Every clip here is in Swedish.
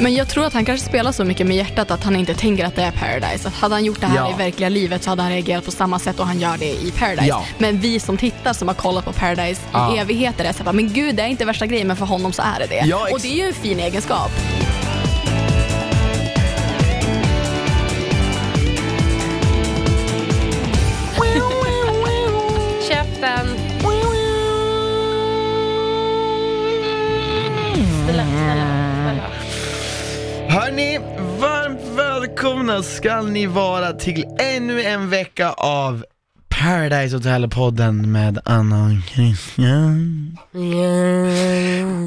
Men jag tror att han kanske spelar så mycket med hjärtat att han inte tänker att det är Paradise. Att hade han gjort det här Ja. i verkliga livet så hade han reagerat på samma sätt och han gör det i Paradise. Ja. Men vi som tittar som har kollat på Paradise Ja. i evigheter är såhär, men gud det är inte värsta grejen men för honom så är det det. Och det är ju en fin egenskap. Hörni, varmt välkomna ska ni vara till ännu en vecka av Paradise Hotel-podden med Anna och Christian.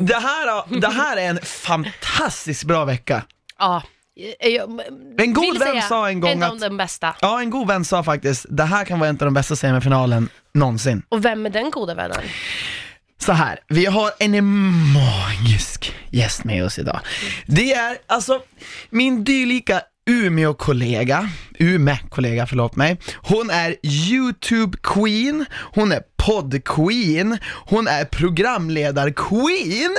Det här, det här är en fantastiskt bra vecka. Ja. eh, jag- En god vän sa en gång en att- de bästa. Ja, en god vän sa faktiskt, det här kan vara en av de bästa semifinalen någonsin. Och vem är den goda vännen? Så här, vi har en magisk gäst med oss idag. Det är alltså min dylika Umeå-kollega, Ume-kollega, förlåt mig. Hon är YouTube-queen, hon är podd-queen, hon är programledar-queen.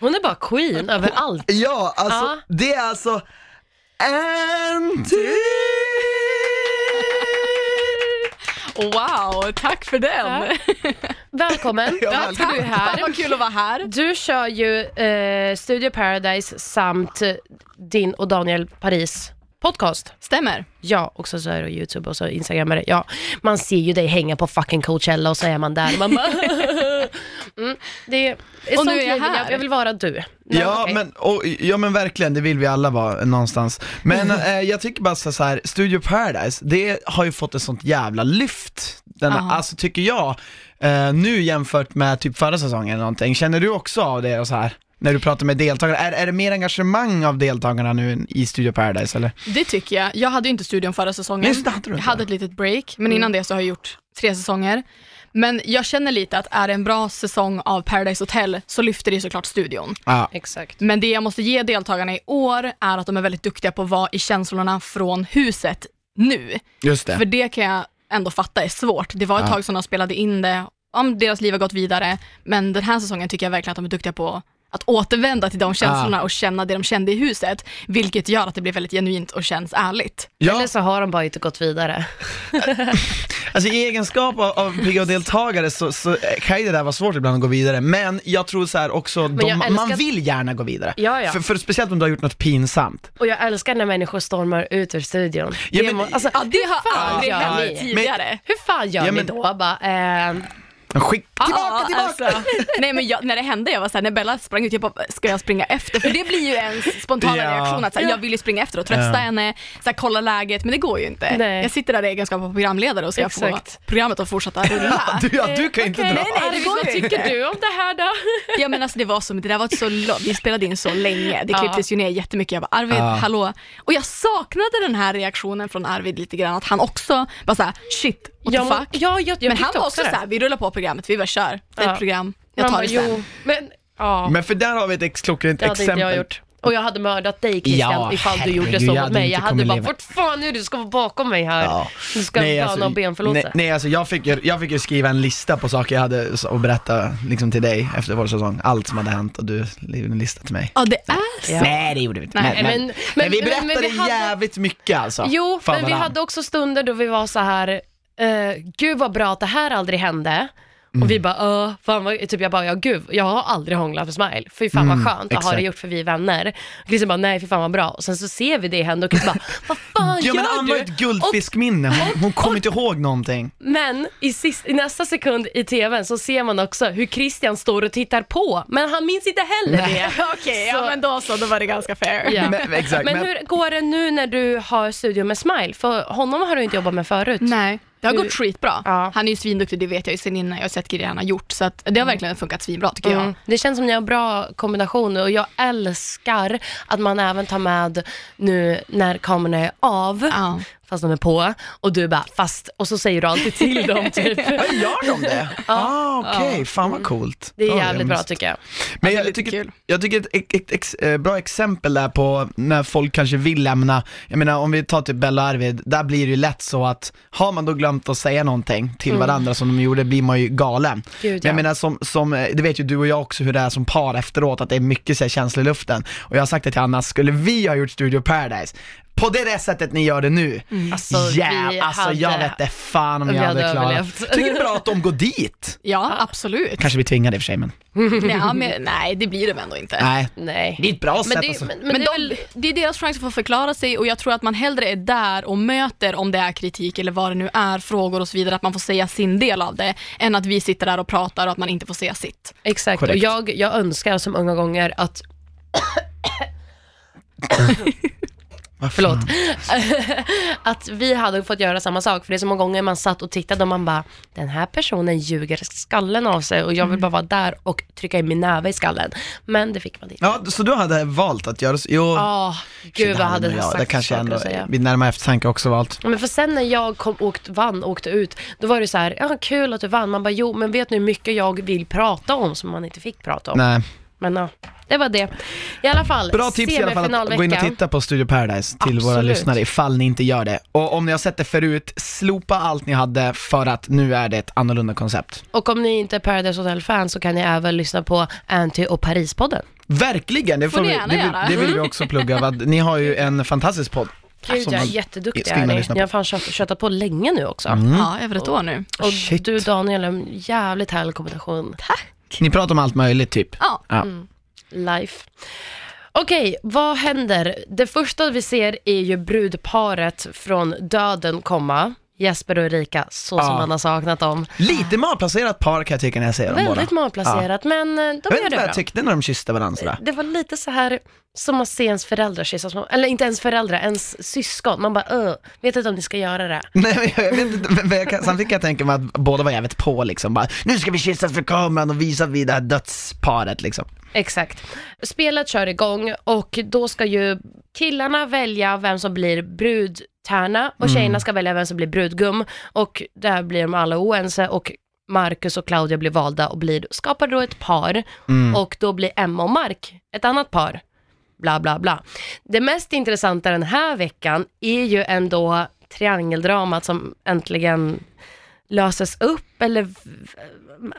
Hon är bara queen över allt. Ja, alltså Ja. det är alltså Anty! Wow, tack för den. Välkommen, Ja, tack du är här. vad kul att vara här. Du kör ju eh, Studio Paradise samt din och Daniel Paris podcast. Stämmer. Ja, och så, så är det YouTube och så Instagram är det. Ja, man ser ju dig hänga på fucking Coachella och så är man där. Man bara, mm, det är, Och nu är jag här. jag vill vara du. Men Ja, okej. men, och, ja men verkligen, det vill vi alla vara någonstans. Men eh, jag tycker bara så så här, Studio Paradise, det har ju fått ett sånt jävla lyft. Den, alltså tycker jag, eh, nu jämfört med typ förra säsongen eller någonting. Känner du också av det och så här? När du pratar med deltagare, är, är det mer engagemang av deltagarna nu i Studio Paradise eller? Det tycker jag. Jag hade ju inte studion förra säsongen. Du jag hade ett litet break, men innan det så har jag gjort tre säsonger. Men jag känner lite att är det en bra säsong av Paradise Hotel så lyfter det såklart studion. Ja, Exakt. Men det jag måste ge deltagarna i år är att de är väldigt duktiga på att vara i känslorna från huset nu. just det. För det kan jag ändå fatta är svårt. Det var ett Ja. tag som de spelade in det, om deras liv har gått vidare, men den här säsongen tycker jag verkligen att de är duktiga på att återvända till de känslorna och känna det de kände i huset, vilket gör att det blir väldigt genuint och känns ärligt. Ja, Eller så har de bara inte gått vidare. alltså i egenskap av, av PGA-deltagare så, så kan ju det där vara svårt ibland att gå vidare, men jag tror så här också, de, jag man älskar- vill gärna gå vidare. Ja, ja. För, för speciellt om du har gjort något pinsamt. Och jag älskar när människor stormar ut ur studion. Ja, Det men- må- alltså, Ja, det har fan aldrig hänt ni? tidigare. hur fan gör Ja, ni men- då? Bara, eh, Skick tillbaka, Ja, tillbaka! alltså. nej men jag, när det hände, jag var såhär, när Bella sprang ut, jag bara, ska jag springa efter? För det blir ju en spontana Ja. reaktion, att såhär, jag vill ju springa efter och trösta Ja. henne, såhär, kolla läget, men det går ju inte. Nej. Jag sitter där i egenskap av programledare och ska Exakt. få programmet att fortsätta rulla. Du, ja, du kan ju inte okej, dra. nej, det Arvid, går vad tycker du om det här då? Ja men alltså det var som, det där var så långt, vi spelade in så länge, det klipptes ju ner jättemycket. Jag bara Arvid, hallå? Och jag saknade den här reaktionen från Arvid lite grann, att han också bara såhär, shit, what Ja, the men- fuck? ja, jag- jag men han var också det. såhär, vi rullar på programmet, vi bara kör, det är Ja. ett program, jag tar det sen. jo, men, ja. Men för där har vi ett ex- klockrent Det hade exempel. inte jag gjort. Och jag hade mördat dig Christian Ja, ifall du gjorde så mot mig. Jag hade bara, vart fan är du? Du ska vara bakom mig här. Ja. Du ska Nej, alltså, och benförlåta. nej, nej alltså jag fick, ju, jag fick ju skriva en lista på saker jag hade och berätta liksom till dig efter vår säsong. Allt som hade hänt och du skrev en lista till mig. Ja det är så. Ja. Nej det gjorde vi inte. Nej, men, men, men- men, vi berättade men vi hade- jävligt mycket alltså. Jo, för men vi hade också stunder då vi var så här, eh, gud vad bra att det här aldrig hände. Och vi bara, öh, fan vad, typ jag bara, ja gud, jag har aldrig hånglat med Smile. Fy fan vad skönt, det har det gjort för vi är vänner. Och Christian bara, nej fy fan vad bra. Och sen så ser vi det hända och Christian bara, vad fan Ja gör men Ann du? var ett guldfiskminne, hon, hon kommer inte ihåg någonting. Men i, sist, i nästa sekund i tvn så ser man också hur Christian står och tittar på, men han minns inte heller det. Okej, Så- ja men då så, då var det ganska fair. Ja. Men, exakt, Men men, hur går det nu när du har studio med Smile? För honom har du inte jobbat med förut. Nej, det har gått skitbra. Ja. Han är ju svinduktig, det vet jag ju sen innan jag har sett grejer han har gjort. Så det har verkligen funkat svinbra tycker jag. Mm. Det känns som ni har bra kombination och jag älskar att man även tar med nu när kameran är av. Ja. Fast de är på. Och du bara, fast, och så säger du alltid till dem typ. Ja, gör de det? ah, okej, fan vad coolt. Det är Ja, jävligt jag bra tycker jag. Men jag lite tycker, jag tycker ett, ett, ett, ex- eh, bra exempel där på när folk kanske vill lämna, jag menar om vi tar typ Bella och Arvid, där blir det ju lätt så att har man då glömt att säga någonting till varandra som de gjorde blir man ju galen. Mm. Gud, Men jag ja. menar som, som, eh, det vet ju du och jag också hur det är som par efteråt, att det är mycket så här, känslor i luften. Och jag har sagt det till Anna, skulle vi ha gjort Studio Paradise, på det där sättet ni gör det nu, Alltså, ja, vi alltså hade- jag vet inte fan om jag hade, hade klarat. Tycker det är bra att de går dit. Ja, absolut. Kanske vi tvingade i och för sig men, Ja, men, nej, det blir de ändå inte. nej. Nej. Det är ett bra Men sätt det, alltså. men, men Men det är de, väl, det är deras chans att få förklara sig och jag tror att man hellre är där och möter om det är kritik eller vad det nu är, frågor och så vidare, att man får säga sin del av det, än att vi sitter där och pratar och att man inte får säga sitt. exakt, Korrekt. och jag, jag önskar som många gånger att Förlåt. att vi hade fått göra samma sak, för det är så många gånger man satt och tittade och man bara, den här personen ljuger skallen av sig och jag vill bara vara där och trycka in min näve i skallen. Men det fick man inte. Ja, så du hade valt att göra så? Jo, Ja, gud vad hade jag sagt Det kanske ändå vid närmare eftertanke också valt. Men för sen när jag kom, åkt, vann, åkte ut, då var det så här, ja kul att du vann. Man bara, jo men vet ni hur mycket jag vill prata om som man inte fick prata om? Nej. Men ja, det var det. I alla fall, Bra tips i alla fall att gå in och titta på Studio Paradise till våra Absolut. lyssnare ifall ni inte gör det. Och om ni har sett det förut, slopa allt ni hade för att nu är det ett annorlunda koncept. Och om ni inte är Paradise Hotel-fans så kan ni även lyssna på Anty och Paris-podden. Verkligen, det, Får får ni vi, gärna det, vill, göra. det vill vi också plugga. Vad- Ni har ju en fantastisk podd. Gud som ja, man jätteduktiga ska in är och ni. Ni har fan kött, köttat på länge nu också. Ja, över ett år nu. Och Shit. du Daniel, en jävligt härlig kombination. Ni pratar om allt möjligt typ. Ja, Ja. Life. Okej, vad händer? Det första vi ser är ju brudparet från döden komma. Jesper och Erika, så som Ja. man har saknat dem. Lite malplacerat par kan jag tycka när jag ser dem båda. Väldigt malplacerat, men eh, de Jag vet gör inte det vad bra. jag tyckte när de kysste varandra sådär. Det var lite så här som att se ens föräldrar kyssas, eller inte ens föräldrar, ens syskon. Man bara, öh, vet inte om ni ska göra det. Nej men jag vet inte, men jag kan, samtidigt kan jag tänka mig att båda var jävligt på liksom, bara, nu ska vi kyssas för kameran och visa vid det här dödsparet liksom. Exakt. Spelet kör igång och då ska ju killarna välja vem som blir brudtärna och tjejerna ska välja vem som blir brudgum och där blir de alla oense och Marcus och Claudia blir valda och blir, skapar då ett par och då blir Emma och Mark ett annat par. Bla bla bla. Det mest intressanta den här veckan är ju ändå triangeldramat som äntligen löses upp eller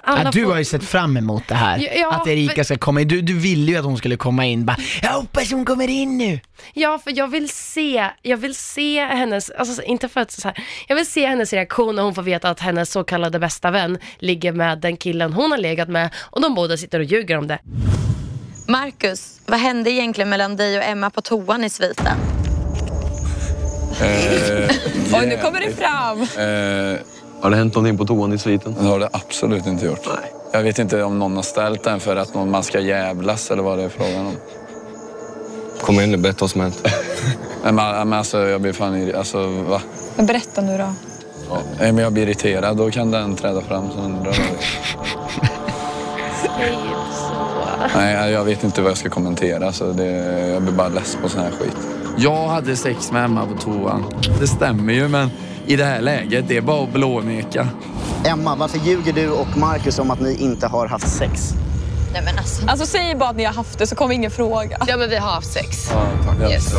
alla Ja, du får- har ju sett fram emot det här, Ja, att Erika för- ska komma in. Du, du ville ju att hon skulle komma in, bara, jag hoppas hon kommer in nu. Ja, för jag vill se, jag vill se hennes, alltså inte för att så här, jag vill se hennes reaktion när hon får veta att hennes så kallade bästa vän ligger med den killen hon har legat med och de båda sitter och ljuger om det. Marcus, vad hände egentligen mellan dig och Emma på toan i sviten? Oj, nu kommer det fram. Eh, har det hänt någonting på toan i sviten? Det har det absolut inte gjort. Jag vet inte om någon har ställt den för att någon, man ska jävlas eller vad det är frågan om. Kom igen nu, berätta vad som hänt. Men, men alltså, jag blir fan irri- alltså, va? Men berätta nu då. Nej, men jag blir irriterad, då kan den träda fram. Säg inte så. Nej, jag vet inte vad jag ska kommentera. Så det, jag blir bara less på sån här skit. Jag hade sex med Emma på toan. Det stämmer ju, men i det här läget, det är bara att blåneka. Emma, varför ljuger du och Marcus om att ni inte har haft sex? Nej men alltså. Alltså säg bara att ni har haft det så kommer ingen fråga. Ja men vi har haft sex. Ja, tack. Yes.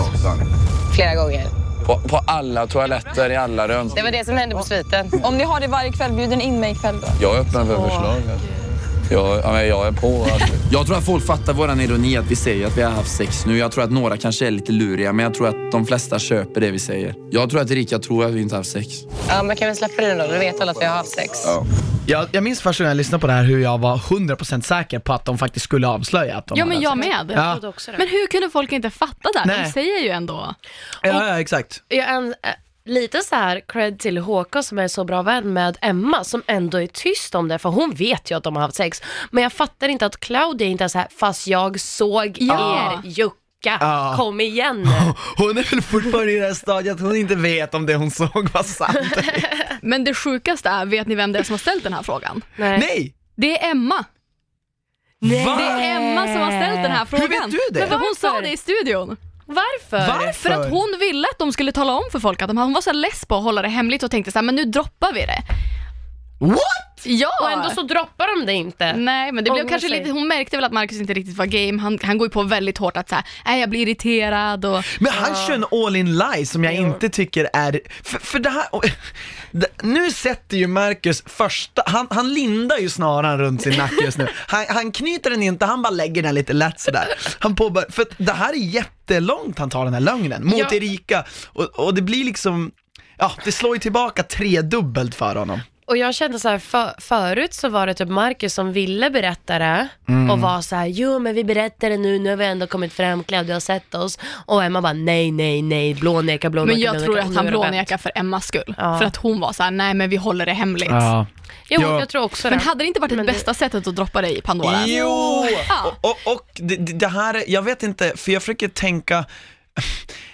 Flera gånger. På, på alla toaletter, i alla rum. Det var det som hände på sviten. Om ni har det varje kväll, bjuder ni in mig ikväll då? Jag är öppen för förslag. Jag, ja, men jag är på. Alltså. Jag tror att folk fattar våran ironi att vi säger att vi har haft sex nu. Jag tror att några kanske är lite luriga, men jag tror att de flesta köper det vi säger. Jag tror att Erika tror att vi inte har haft sex. Ja men kan vi släppa det då? Du vet alla att vi har haft sex. Jag, jag minns första gången jag lyssnade på det här hur jag var 100% säker på att de faktiskt skulle avslöja att de Ja men jag sex. med. Ja. också det. Men hur kunde folk inte fatta det? Nej. De säger ju ändå. Ja, ja, exakt. Jag en, lite så här cred till Håkan som är så bra vän med Emma som ändå är tyst om det för hon vet ju att de har haft sex. Men jag fattar inte att Claudia inte är så här, fast jag såg Ja. er jucka, Ja. kom igen nu. Hon är väl fortfarande i det här stadiet att hon inte vet om det hon såg var sant. Men det sjukaste är, vet ni vem det är som har ställt den här frågan? Nej. Nej! Det är Emma. Nej. Va? Det är Emma som har ställt den här frågan. Hur vet du det? För hon sa det i studion. Varför? Varför? För att hon ville att de skulle tala om för folk att de, hon var så less på att hålla det hemligt och tänkte så här, men nu droppar vi det. What? Ja! Och ändå så droppar de det inte. Nej, men det blev Ångrar kanske sig. lite, hon märkte väl att Marcus inte riktigt var game. Han, han går ju på väldigt hårt att säga, nej jag blir irriterad och Men han kör en all in lie som jag inte tycker är, för, för det här, och- det, nu sätter ju Marcus första, han, han lindar ju snaran runt sin nacke just nu. Han, han knyter den inte, han bara lägger den lite lätt sådär. Han påbör, för att det här är jättelångt han tar den här lögnen mot Ja. Erika och, och det blir liksom, ja det slår ju tillbaka tredubbelt för honom. Och jag kände så här, för, förut så var det typ Marcus som ville berätta det Mm. och var så här, jo men vi berättar det nu, nu har vi ändå kommit fram, Claudia har sett oss. Och Emma bara, nej, nej, nej, blåneka, blåneka, Men jag blåneka. tror att han blånekar för Emmas skull. Ja. För att hon var så här: nej men vi håller det hemligt. Jo, Ja. jag tror också Men det. hade det inte varit det Men det- bästa sättet att droppa dig i Pandora? Jo! Ja. Och, och, och det, det här, är- jag vet inte, för jag försöker tänka,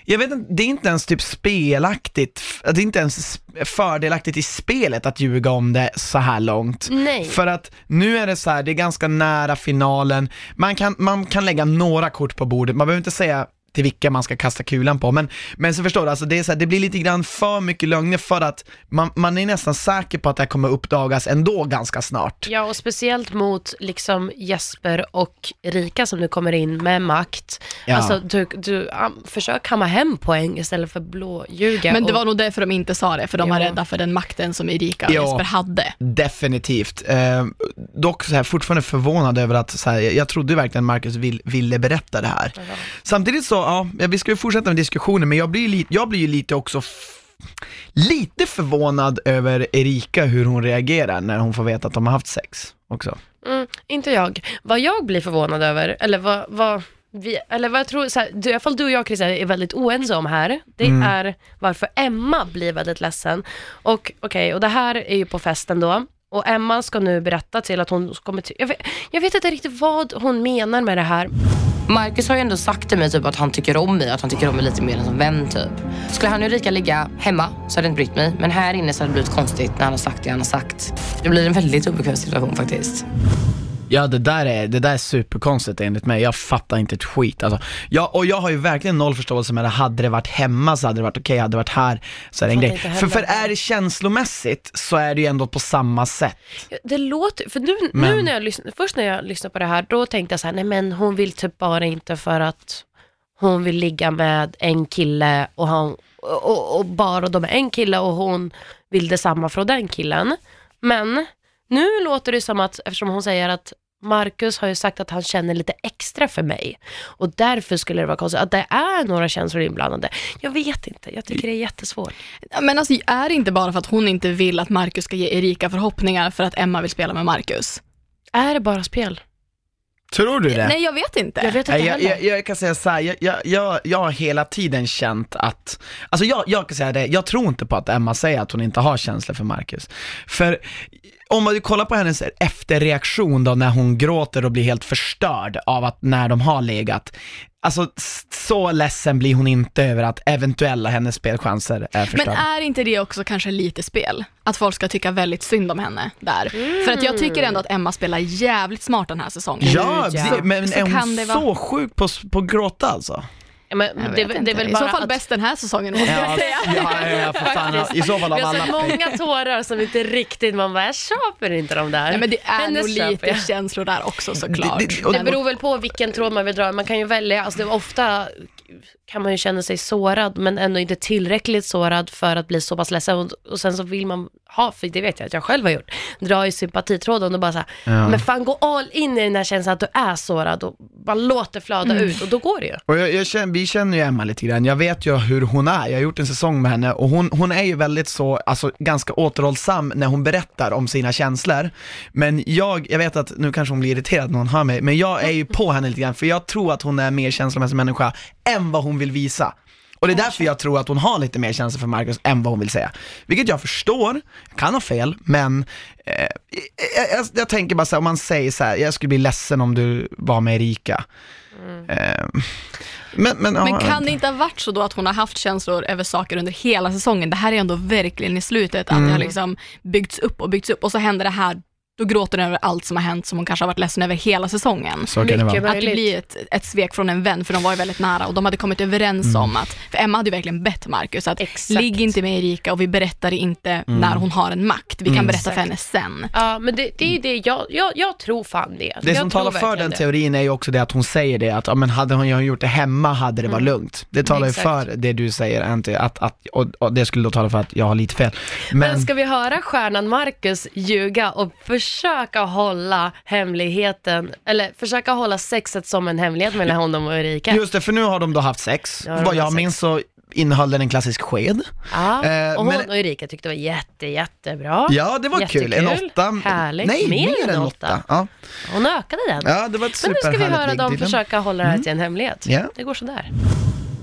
jag vet inte, det är inte ens typ spelaktigt, det är inte ens fördelaktigt i spelet att ljuga om det så här långt. Nej. För att nu är det så här, det är ganska nära finalen, man kan, man kan lägga några kort på bordet, man behöver inte säga till vilka man ska kasta kulan på, men, men så förstår du, alltså det, är så här, det blir lite grann för mycket lögner för att man, man är nästan säker på att det här kommer uppdagas ändå ganska snart. Ja, och speciellt mot liksom Jesper och Rika som nu kommer in med makt. Ja. Alltså, du, du um, försök kamma hem poäng istället för blåljuga. Men det och, var nog därför de inte sa det, för de var Ja. rädda för den makten som Erika och Ja. Jesper hade. Definitivt. Eh, dock så här, fortfarande förvånad över att, så här, jag trodde verkligen Marcus vill, ville berätta det här. Samtidigt så, ja, vi ska ju fortsätta med diskussionen, men jag blir, li- jag blir ju lite också lite förvånad över Erika, hur hon reagerar när hon får veta att de har haft sex också. Mm, inte jag. Vad jag blir förvånad över, eller vad, vad, vi, eller vad jag tror, så här, du, i alla fall du och jag Christian är väldigt oense om här, det Mm. är varför Emma blir väldigt ledsen. Och okej, och det här är ju på festen då. Och Emma ska nu berätta till att hon kommer till, jag vet, jag vet inte riktigt vad hon menar med det här. Marcus har ju ändå sagt till mig typ att han tycker om mig, att han tycker om mig lite mer än som vän typ. Skulle han och Erika ligga hemma så hade jag inte brytt mig. Men här inne så hade det blivit konstigt när han har sagt det han har sagt. Det blir en väldigt obekväm situation faktiskt. Ja det där är, det där är superkonstigt enligt mig, jag fattar inte ett skit alltså. ja, Och jag har ju verkligen noll förståelse med det, hade det varit hemma så hade det varit okej, hade det varit här så är det en grej. För, för är det känslomässigt så är det ju ändå på samma sätt. Det låter, för nu, nu Men- när jag lyssnar, först när jag lyssnade på det här, då tänkte jag så här, nej men hon vill typ bara inte för att hon vill ligga med en kille och, han, och, och, och bara de är en kille och hon vill detsamma från den killen. Men nu låter det som att, eftersom hon säger att Marcus har ju sagt att han känner lite extra för mig och därför skulle det vara konstigt att det är några känslor inblandade. Jag vet inte, jag tycker det är jättesvårt. Men alltså, är det inte bara för att hon inte vill att Marcus ska ge Erika förhoppningar för att Emma vill spela med Marcus? Är det bara spel? Tror du det? Nej, jag vet inte. Jag vet inte jag, heller. jag, jag kan säga så här, jag, jag, jag, jag har hela tiden känt att, alltså jag, jag kan säga det, jag tror inte på att Emma säger att hon inte har känslor för Marcus. För om man kollar på hennes efterreaktion då när hon gråter och blir helt förstörd av att när de har legat, alltså så ledsen blir hon inte över att eventuella hennes spelchanser är Men förstörda. är inte det också kanske lite spel? Att folk ska tycka väldigt synd om henne där. För att jag tycker ändå att Emma spelar jävligt smart den här säsongen. Ja, men Så är hon det vara. så sjuk på, på att gråta alltså? Ja, men, Jag det, vet det är väl I bara så fall att, bäst den här säsongen måste jag säga. ja, ja, för fan, i så fall av Vi har alla. sett många tårar som inte riktigt, man bara, jag köper inte de där. Nej, men det är Hennes nog köper lite jag. känslor där också såklart. Det- det- och- Det beror väl på vilken tråd man vill dra. Man kan ju välja, alltså det är ofta kan man ju känna sig sårad men ändå inte tillräckligt sårad för att bli så pass ledsen och, och sen så vill man ha, för det vet jag att jag själv har gjort, dra i sympatitråden och bara såhär, Ja. men fan gå all in i den här känslan att du är sårad och bara låt det flöda ut och då går det ju. Och jag, jag känner, vi känner ju Emma lite grann, jag vet ju hur hon är, jag har gjort en säsong med henne och hon, hon är ju väldigt så, alltså ganska återhållsam när hon berättar om sina känslor. Men jag, jag vet att nu kanske hon blir irriterad när hon hör mig, men jag är ju på henne lite grann för jag tror att hon är mer känslomässig människa än vad hon vill visa. Och det är därför jag tror att hon har lite mer känslor för Marcus än vad hon vill säga. Vilket jag förstår, jag kan ha fel, men eh, jag, jag, jag tänker bara så här, om man säger så här, jag skulle bli ledsen om du var med Erika. Eh, men, men, ja, Men kan vet det inte ha varit så då att hon har haft känslor över saker under hela säsongen? Det här är ändå verkligen i slutet, att det har liksom byggts upp och byggts upp och så händer det här då gråter hon över allt som har hänt som hon kanske har varit ledsen över hela säsongen. Så kan det vara. Att det blir ett, ett svek från en vän, för de var ju väldigt nära och de hade kommit överens Mm. om att, för Emma hade ju verkligen bett Marcus att Exakt. ligg inte med Erika och vi berättar inte Mm. när hon har en makt, vi kan berätta för henne sen. Ja, men det, det är det, jag, jag, jag tror fan det. Det jag som talar för den det. teorin är ju också det att hon säger det att, ja, men hade hon gjort det hemma hade det varit lugnt. Det talar ju för det du säger, Anty, att, att, och, och det skulle då tala för att jag har lite fel. Men Men, ska vi höra stjärnan Marcus ljuga och försöka hålla hemligheten, eller försöka hålla sexet som en hemlighet mellan honom och Erika? just det, för nu har de då haft sex. Ja, de Vad jag sex. minns så innehöll den en klassisk sked. Ja, Eh, och hon men- och Erika tyckte det var jätte, jättebra. Ja, det var kul. En Jättekul. åtta. Härligt. Nej, Mer än åtta. Ja. Hon ökade den. ja, det var ett Men nu ska vi superhärligt höra ligg dem till den. försöka hålla det här till en hemlighet. Ja. Det går sådär.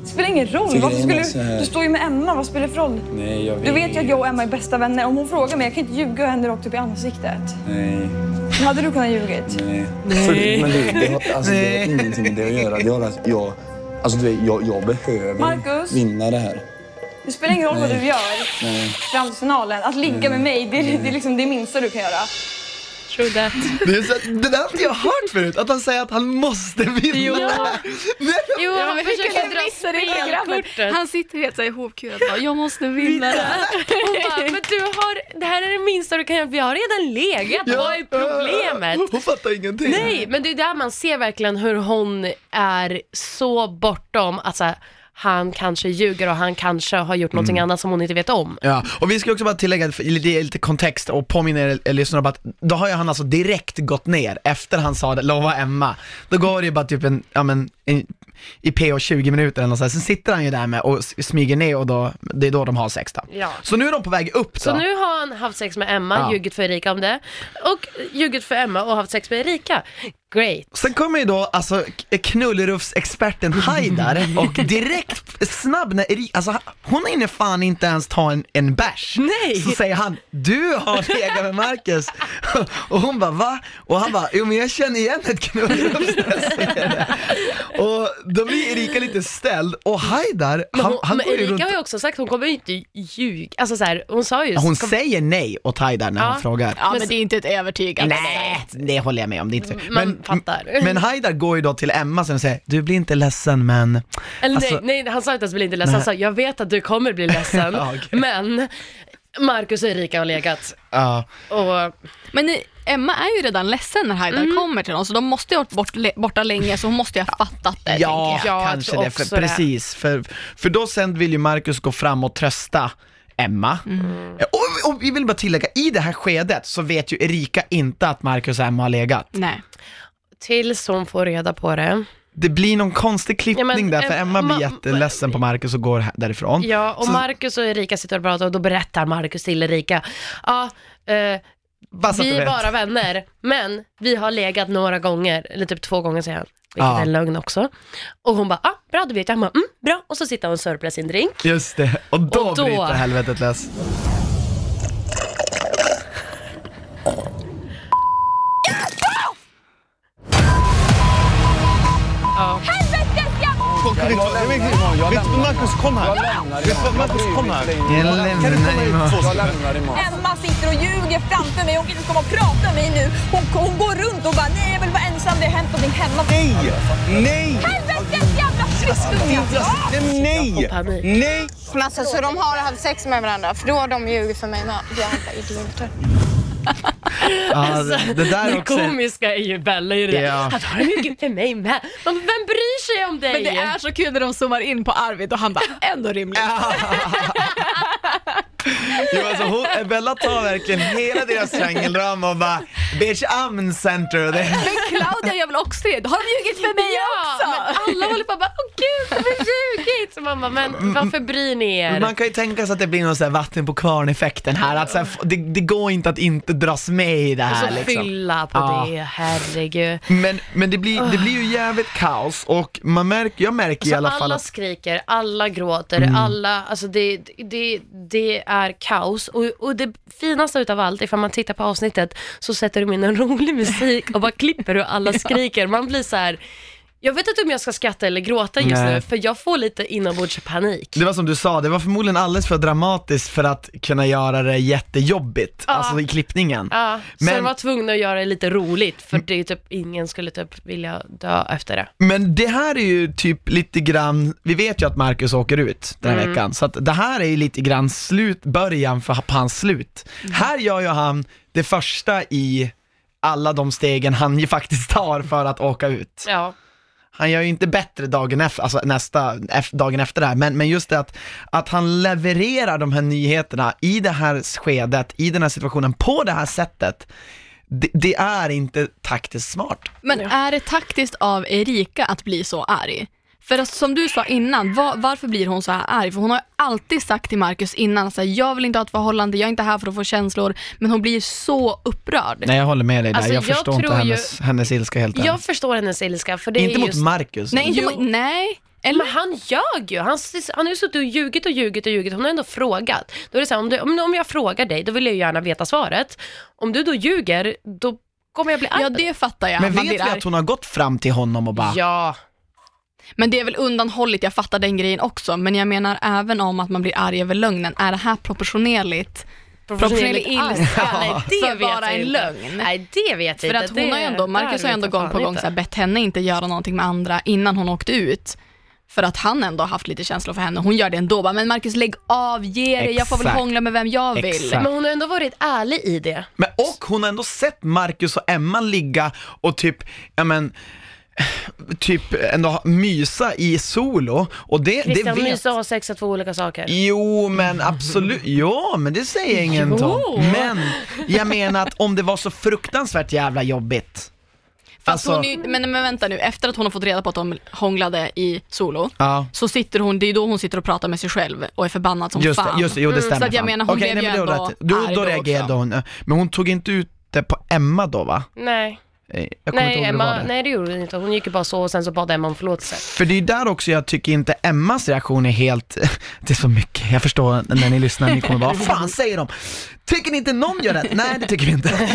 Det spelar ingen roll. För Varför skulle du... du står ju med Emma, vad spelar det för roll? Nej, jag vet. Du vet ju att jag och Emma är bästa vänner. Om hon frågar mig, jag kan inte ljuga henne rakt upp i ansiktet. Nej, hade du kunnat ljugit? nej. För, men det, det, har, alltså, det har Nej. ingenting med det att göra. Det har, att jag, alltså, du vet, jag, jag behöver Marcus? vinna det här. Det spelar ingen roll vad du gör Nej. fram till finalen. Att ligga med mig, det är, det är liksom det minsta du kan göra. True that. Det, är så, det där har inte jag hört förut, att han säger att han måste vinna. Jo. Nej, Jo, Ja, han försöker dra spelkortet. Han sitter helt så här ihopkurad och bara, jag måste vinna det här. Hon bara, men du har, det här är det minsta du kan göra, vi har redan legat, vad är problemet? Hon fattar ingenting. Nej, men det är där man ser verkligen hur hon är så bortom att så här, han kanske ljuger och han kanske har gjort någonting annat som hon inte vet om. Ja, och vi ska också bara tillägga för- lite, lite kontext och påminna er er lyssnare om att då har ju han alltså direkt gått ner efter han sa det, lova Emma. Då går det ju bara typ en, ja men, en, i PO 20 minuter eller något så här. sen sitter han ju där med och s- smyger ner och då, det är då de har sex då. Ja. Så nu är de på väg upp då. Så nu har han haft sex med Emma, Ja. ljugit för Erika om det, och ljugit för Emma och haft sex med Erika. Great. Sen kommer ju då alltså knullrufsexperten Haidar och direkt snabb när Erika, alltså hon hinner fan inte ens ta en, en bärs. Nej. Så säger han, du har legat med Marcus. Och hon bara, va? Och han bara, jo men jag känner igen ett knullrufs. Och då blir Erika lite ställd och Haidar, Men, han, hon, han men går ju Erika runt har ju också sagt, hon kommer ju inte ljuga. Alltså så här, hon sa ju... hon ska- säger nej åt Haidar när Ja. han frågar. Ja, Men men det är inte ett övertygande. Nej, det håller jag med om. Det är inte. Man fattar. men Haidar går ju då till Emma sen och säger, du blir inte ledsen men Eller Alltså- nej, nej, han sa inte ens bli inte ledsen, han sa jag vet att du kommer bli ledsen, Ja, okej. men Marcus och Erika har legat. ja. Och Men ni, Emma är ju redan ledsen när Haidar Mm. kommer till dem, så de måste ju ha varit bort, borta länge, så hon måste ju ha fattat det. Ja, jag. kanske det. För, precis, för, för då sen vill ju Marcus gå fram och trösta Emma. Mm. Och, och vi vill bara tillägga, i det här skedet så vet ju Erika inte att Marcus och Emma har legat. Nej. Tills hon får reda på det. Det blir någon konstig klippning Ja, men, där, för eh, Emma blir jätteledsen på Marcus och går därifrån. Ja, och Så- Marcus och Erika sitter och pratar och då berättar Marcus till Erika, ja, eh, vi är bara vänner, men vi har legat några gånger, eller typ två gånger säger han. Vilket Ja. är en lögn också. Och hon bara, ah, bra då vet jag. Han bara, mm, bra. Och så sitter hon och sörplar sin drink. Just det, och då, Och då- bryter helvetet lös. Ja. Marcus kom här! Marcus kom här! Jag lämnar imorgon. Jag lämnar imorgon. Emma sitter och ljuger framför mig. Hon kan inte komma och prata med mig nu. Hon, hon går runt och bara, nej jag vill vara ensam, det har hänt någonting hemma. Nej! Nej! Helvetes jävla friskunge! Nej! Panik. Nej! Men alltså, så de har haft sex med varandra, för då har de ljugit för mig med. Jävla idioter. Ja, det, där Det också. komiska är ju Bella i det. Ja. Att har ljugit för mig med? Men vem bryr sig om dig? Men det är så kul när de zoomar in på Arvid och han bara, ändå rimligt. Jo, alltså hon, Bella tar verkligen hela deras triangeldrama och bara Bitch I'm center. Det, Men Claudia gör väl också det? Har de ljugit för mig Ja, också? men alla håller på och bara, åh gud, de har Så man bara, men varför bryr ni er? man kan ju tänka sig att det blir någon så här vatten på kvarn-effekten här, att så här, det, det går inte att inte dras med i det Och här så liksom. fylla på Ja. det, herregud. Men, men det, blir, det blir ju jävligt kaos och man märker, jag märker i Så alla alla fall att skriker, alla gråter, alla, alltså det, det, det är kaos. Och, och det finaste utav allt, ifall man tittar på avsnittet, så sätter de in en rolig musik och bara klipper hur alla skriker. Man blir så här. Jag vet inte om jag ska skratta eller gråta just Nej. nu, för jag får lite inombords panik. Det var som du sa, det var förmodligen alldeles för dramatiskt för att kunna göra det jättejobbigt, Ja. alltså i klippningen. Ja, så Men- de var tvungna att göra det lite roligt, för det är typ, ingen skulle typ vilja dö efter det. Men det här är ju typ lite grann, vi vet ju att Marcus åker ut den här Mm. veckan, så att det här är ju lite grann slut, början för, hans slut. Här gör ju han det första i alla de stegen han ju faktiskt tar för att åka ut. Ja. Han gör ju inte bättre dagen efter, alltså nästa, dagen efter det här, men, men just det att, att han levererar de här nyheterna i det här skedet, i den här situationen, på det här sättet, det, det är inte taktiskt smart. Men är det taktiskt av Erika att bli så arg? För att, som du sa innan, var, varför blir hon så här arg? För hon har alltid sagt till Marcus innan, att jag vill inte ha ett förhållande, jag är inte här för att få känslor, men hon blir så upprörd. Nej jag håller med dig där, Alltså, jag jag förstår inte tror ju- hennes, hennes ilska helt. Jag förstår hennes ilska, för det Inte är mot just... Marcus. Nej, inte mot, nej. Eller? Men han ljög ju. Han, han har ju suttit och ljugit och ljugit och ljugit. Hon har ändå frågat. Då är det så här, om, du, om, om jag frågar dig, då vill jag ju gärna veta svaret. Om du då ljuger, då kommer jag bli arg. Ja, det fattar jag. Men vet vi att hon har gått fram till honom och bara, Ja. Men det är väl undanhålligt, jag fattar den grejen också, men jag menar även om att man blir arg över lögnen, är det här proportionerligt? Proportionerlig Proportionerligt ilska. Nej, det för bara jag en inte. lögn? Nej, det vet jag För inte. att hon har ju ändå, Marcus har ju ändå gång på gång så här, bett henne inte göra någonting med andra innan hon åkte ut. För att han ändå har haft lite känslor för henne. Hon gör det ändå. Bara, men Marcus lägg av, ge dig, jag får väl hångla med vem jag vill. Exakt. Men hon har ändå varit ärlig i det. men och hon har ändå sett Marcus och Emma ligga och typ, ja men, typ ändå mysa i solo och det, det Christian, vet mysa och ha sex är två olika saker. Jo, men absolut. Ja, men det säger jag inget om. Jo. Men jag menar att om det var så fruktansvärt jävla jobbigt. Fast Alltså- hon är, ju- men, men vänta nu, efter att hon har fått reda på att de hånglade i solo, Ja. så sitter hon, det är då hon sitter och pratar med sig själv och är förbannad som Just fan. det, just det, jo det stämmer Så att jag fan. menar, hon Okej, blev nej, ju men det var ändå då då reagerade också. hon, men hon tog inte ut det på Emma då va? Nej. Eh, Jag kommer Nej, inte ihåg hur det var Emma, det. nej, det gjorde hon inte. Hon gick ju bara så och sen så bad Emma om förlåtelse. För det är där också jag tycker inte Emmas reaktion är helt, det är så mycket, jag förstår när ni lyssnar, ni kommer bara, vad fan säger de? Tycker ni inte någon gör rätt? Nej det tycker vi inte.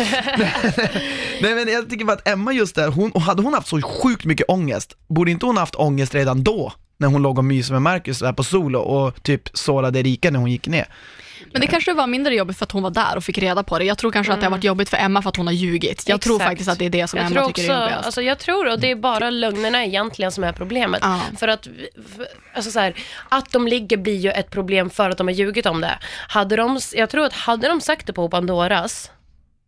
Nej men jag tycker bara att Emma just där, hon, hade hon haft så sjukt mycket ångest, borde inte hon haft ångest redan då? När hon låg och myste med Marcus där på solo och typ sårade Erika när hon gick ner. Men det kanske var mindre jobbigt för att hon var där och fick reda på det. Jag tror kanske att det har varit jobbigt för Emma för att hon har ljugit. Jag tror Exakt. faktiskt att det är det som jag Emma tror tycker också, är jobbigast. alltså jag tror, och det är bara lögnerna egentligen som är problemet. Ja. För att, för, alltså så här, att de ligger blir ju ett problem för att de har ljugit om det. Hade de, jag tror att hade de sagt det på Pandoras,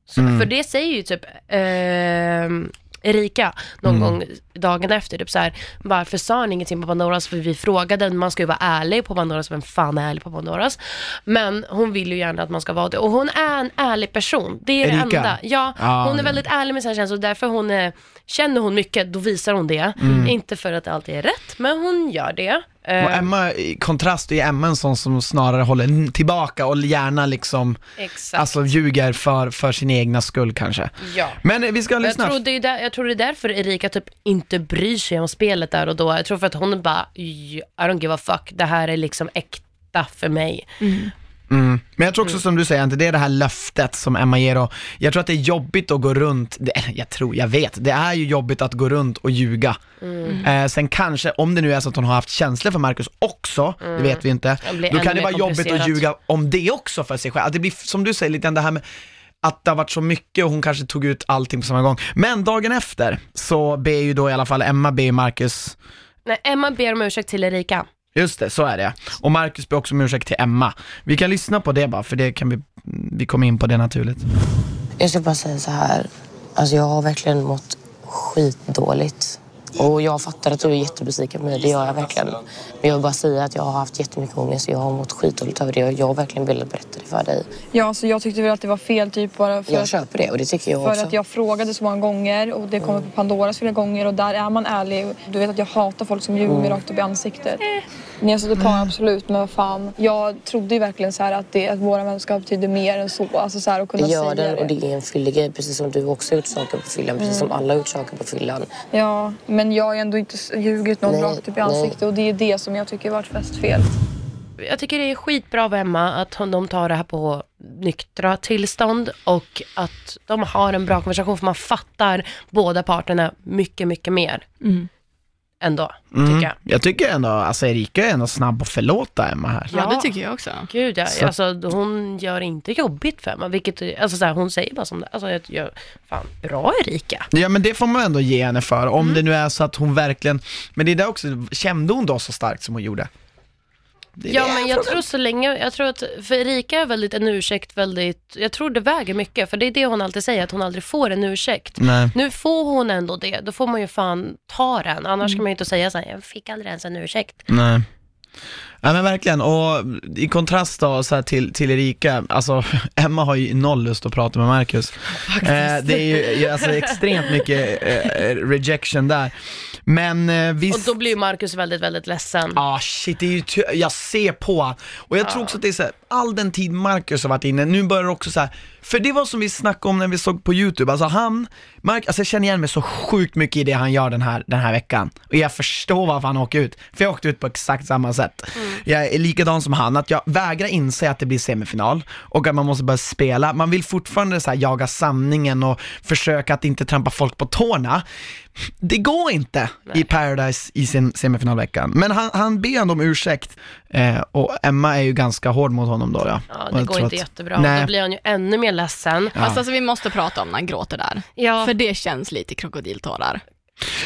så, Mm. för det säger ju typ ehm, Erika någon Mm. gång dagen efter, typ så här, varför sa ni ingenting på Pandoras? För vi frågade, man ska ju vara ärlig på Pandoras, vem fan är ärlig på Pandoras? Men hon vill ju gärna att man ska vara det. Och hon är en ärlig person, det är Erika? det enda. Ja, Ja, hon är väldigt ärlig med sina känslor, därför hon är, känner hon mycket, då visar hon det. Mm. Inte för att det alltid är rätt, men hon gör det. Och Eh, Emma, i kontrast är Emma en sån som snarare håller tillbaka och gärna liksom, Exakt. alltså ljuger för, för sin egna skull kanske. Ja. Men eh, vi ska Jag lyssna. tror, det är där, jag tror det är därför Erika typ inte bryr sig om spelet där och då. Jag tror för att hon bara, I don't give a fuck, det här är liksom äkta för mig. Mm. Men jag tror också som du säger, Ante, det är det här löftet som Emma ger och jag tror att det är jobbigt att gå runt, det, jag tror, jag vet, det är ju jobbigt att gå runt och ljuga. Mm. Eh, sen kanske, om det nu är så att hon har haft känslor för Marcus också, det Mm. vet vi inte, då kan det vara jobbigt att ljuga om det också för sig själv. Att det blir, som du säger, lite det här med att det har varit så mycket och hon kanske tog ut allting på samma gång. Men dagen efter så ber ju då i alla fall Emma ber Marcus Nej, Emma ber om ursäkt till Erika. Just det, så är det. Och Marcus ber också om ursäkt till Emma. Vi kan lyssna på det bara, för det kan vi, vi kommer in på det naturligt. Jag ska bara säga så här. Alltså jag har verkligen mått skitdåligt. Och jag fattar att du är jättebesviken på mig, det gör jag verkligen. Men jag vill bara säga att jag har haft jättemycket ångest och jag har mått skitdåligt över det. Och jag har verkligen velat berätta det för dig. Ja, så jag tyckte väl att det var fel typ bara för, Jag att, köper det och det tycker jag för också. att jag frågade så många gånger och det kommer på Pandoras flera gånger och där är man ärlig. Du vet att jag hatar folk som ljuger Mm. rakt upp i ansiktet. Ni har suttit par, absolut, men vad fan. Jag trodde ju verkligen så här att, det, att våra vänskap betyder mer än så. Alltså så här, att Det kunna gör säga den och det. det är en fyllig grej precis som du också har gjort saker på fyllan. Precis som Mm. alla har gjort saker på fyllan. Ja, men jag har ju ändå inte ljugit någon Nej, rakt upp i nej. ansiktet och det är det som jag tycker varit fest fel. Jag tycker det är skitbra av Emma att hon- de tar det här på nyktra tillstånd och att de har en bra konversation för man fattar båda parterna mycket, mycket mer. Mm. Ändå, Mm. tycker jag. Jag tycker ändå, alltså Erika är ändå snabb att förlåta Emma här. Ja, det tycker jag också. Gud ja, Så- alltså hon gör inte jobbigt för mig, vilket, alltså så här, hon säger bara som det Alltså jag gör, fan, bra Erika. Ja men det får man ändå ge henne för, Mm. om det nu är så att hon verkligen, men det är där också, kände hon då så starkt som hon gjorde? Det Ja det men jag tror så länge, jag tror att för Erika är väldigt en ursäkt väldigt, jag tror det väger mycket, för det är det hon alltid säger, att hon aldrig får en ursäkt. Nej. Nu får hon ändå det, då får man ju fan ta den, annars Mm. ska man ju inte säga så här, jag fick aldrig ens en ursäkt. Nej. Ja men verkligen, och i kontrast då så här till, till Erika, alltså Emma har ju noll lust att prata med Marcus. Eh, det är ju alltså, extremt mycket eh, rejection där. Men eh, Och visst, då blir ju Marcus väldigt, väldigt ledsen. ah shit, det är ju jag ser på. Och jag tror också att det är så här, all den tid Marcus har varit inne, nu börjar det också så här, för det var som vi snackade om när vi såg på YouTube, alltså han, Mark, alltså jag känner igen mig så sjukt mycket i det han gör den här, den här veckan. Och jag förstår varför han åker ut, för jag åkte ut på exakt samma sätt. Jag är likadan som han, att jag vägrar inse att det blir semifinal och att man måste börja spela. Man vill fortfarande så jaga sanningen och försöka att inte trampa folk på tårna. Det går inte i Paradise i sin semifinalveckan. Men han, han ber ändå om ursäkt eh, och Emma är ju ganska hård mot honom då. Ja, Ja, det jag går inte att- jättebra. Nej. Då blir han ju ännu mer ledsen. Fast alltså vi måste prata om när han gråter där. Ja. För det känns lite krokodiltårar.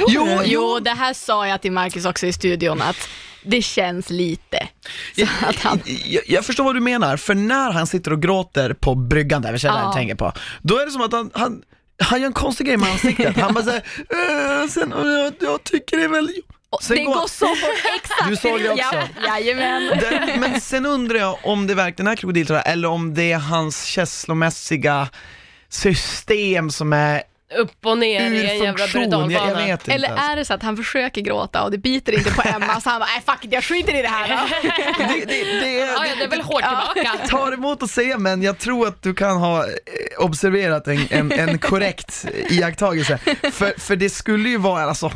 Jo, Jo, det här sa jag till Marcus också i studion att det känns lite. Så att han, jag, jag förstår vad du menar, för när han sitter och gråter på bryggan där, vi känner Ja. jag tänker på, då är det som att han, han, han gör en konstig grej med ansiktet. Han bara säger, äh, sen, jag, jag tycker det är väl... Sen det går så fort, exakt. Du såg det också. Ja, jajamän. Den, men sen undrar jag om det verkligen är krokodiltårar eller om det är hans känslomässiga system som är Upp och ner i en jävla berg Jag, jag vet inte. Eller är det så att han försöker gråta och det biter inte på Emma så han bara, nej fuck it, jag skiter i det här det, det, det, Ja, ja, det är väl hårt tillbaka. tar emot att säga men jag tror att du kan ha eh, observerat en, en, en korrekt iakttagelse. För, för det skulle ju vara, alltså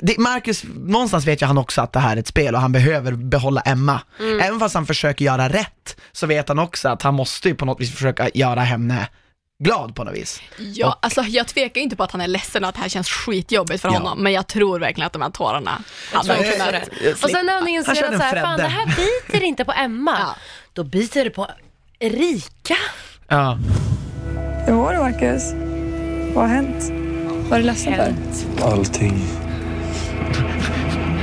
det, Marcus, någonstans vet ju han också att det här är ett spel och han behöver behålla Emma. Mm. Även fast han försöker göra rätt så vet han också att han måste ju på något vis försöka göra henne glad på något vis. Ja, alltså jag tvekar inte på att han är ledsen och att det här känns skitjobbigt för Ja. honom, men jag tror verkligen att de här tårarna hade tror kunnat... Och sen när han inser att så här, fan det här biter inte på Emma, Ja. då biter det på Erika. Ja. Hur var det Marcus? Vad har hänt? Vad är du ledsen för? Allting.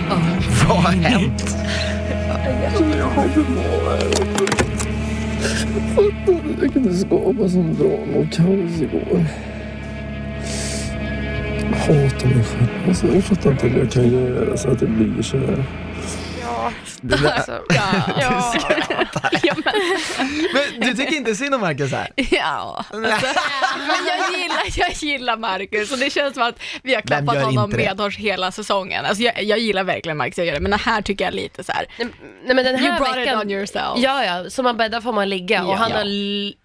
Vad har hänt? Jag Fattar du? Jag kunde skapa sånt drama och kaos igår. Jag hatar mig själv. Alltså, jag fattar inte hur jag kan göra så att det blir så här. Det där, Alltså, Ja, ja. ja, men, men du tycker inte synd om Marcus här? ja. Alltså, men jag gillar, jag gillar Marcus och det känns som att vi har klappat honom medhårs hela säsongen. Alltså jag, jag gillar verkligen Marcus, jag gör det, men det här tycker jag är lite så här. Nej, men den You här brought it veckan, on yourself. ja ja, som man bäddar får man ligga och Ja. han har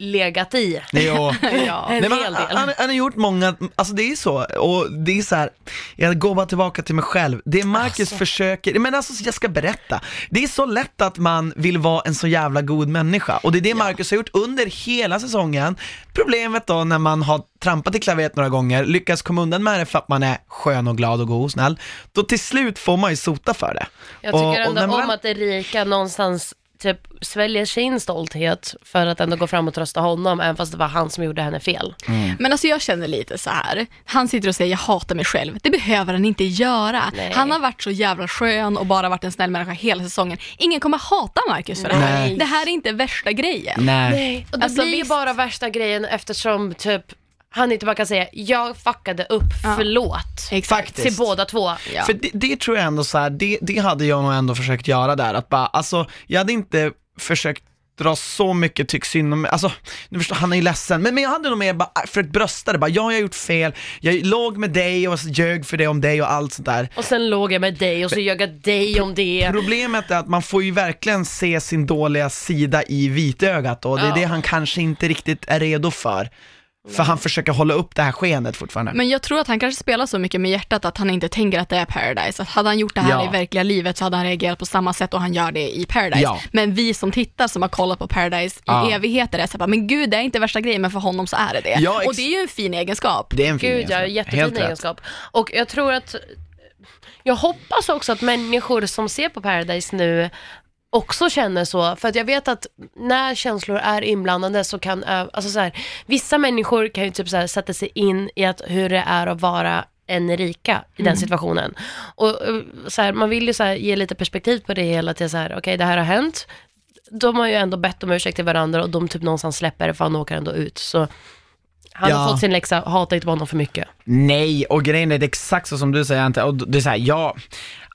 legat i. Ja. En Nej, hel del. han, han, har gjort många, alltså det är så, och det är så här, jag går bara tillbaka till mig själv, det Marcus försöker, men alltså jag ska berätta, det är så lätt att man vill vara en så jävla god människa, och det är det Marcus har gjort under hela säsongen. Problemet då när man har trampat i klaveret några gånger, lyckas komma undan med det för att man är skön och glad och god och snäll, då till slut får man ju sota för det. Jag tycker Och- och ändå man om att Erika någonstans typ sväljer sin stolthet för att ändå gå fram och trösta honom, även fast det var han som gjorde henne fel. Men alltså jag känner lite så här. han sitter och säger jag hatar mig själv. Det behöver han inte göra. Nej. Han har varit så jävla skön och bara varit en snäll människa hela säsongen. Ingen kommer hata Marcus för det här. Nej. Det här är inte värsta grejen. Nej. Och det Alltså, blir visst. bara värsta grejen eftersom typ han inte bara kan säga jag fuckade upp, Ja. förlåt. Exakt. Till båda två. Ja. För det, det tror jag ändå så här, det, det hade jag nog ändå försökt göra där, att bara, alltså, jag hade inte försökt dra så mycket tyck synd om mig, alltså, nu förstår, han är ju ledsen, men, men jag hade nog mer bara äh, försökt brösta det, bara, ja jag har gjort fel, jag låg med dig och ljög för det om dig och allt sånt där. Och sen låg jag med dig och så ljög jag dig om det. Problemet är att man får ju verkligen se sin dåliga sida i vitögat och det är Ja. det han kanske inte riktigt är redo för. För han försöker hålla upp det här skenet fortfarande. Men jag tror att han kanske spelar så mycket med hjärtat att han inte tänker att det är Paradise. Att hade han gjort det här Ja. i verkliga livet så hade han reagerat på samma sätt och han gör det i Paradise. Ja. Men vi som tittar som har kollat på Paradise i Ja. evigheter är så bara, men gud det är inte värsta grejen men för honom så är det det. Ja, och det är ju en fin egenskap. det är en fin Gud ja, egenskap. jättefin Helt rätt. egenskap. Och jag tror att Jag hoppas också att människor som ser på Paradise nu också känner så, för att jag vet att när känslor är inblandade så kan, alltså så här, vissa människor kan ju typ så här, sätta sig in i att hur det är att vara en Erika i den Mm. situationen. Och så här, man vill ju så ge lite perspektiv på det hela till så här, okej det här har hänt, de har ju ändå bett om ursäkt till varandra och de typ någonstans släpper det för han åker ändå ut. Så han Ja. har fått sin läxa, hata inte på honom för mycket. Nej, och grejen är det är exakt så som du säger Ante, och det är så här, jag,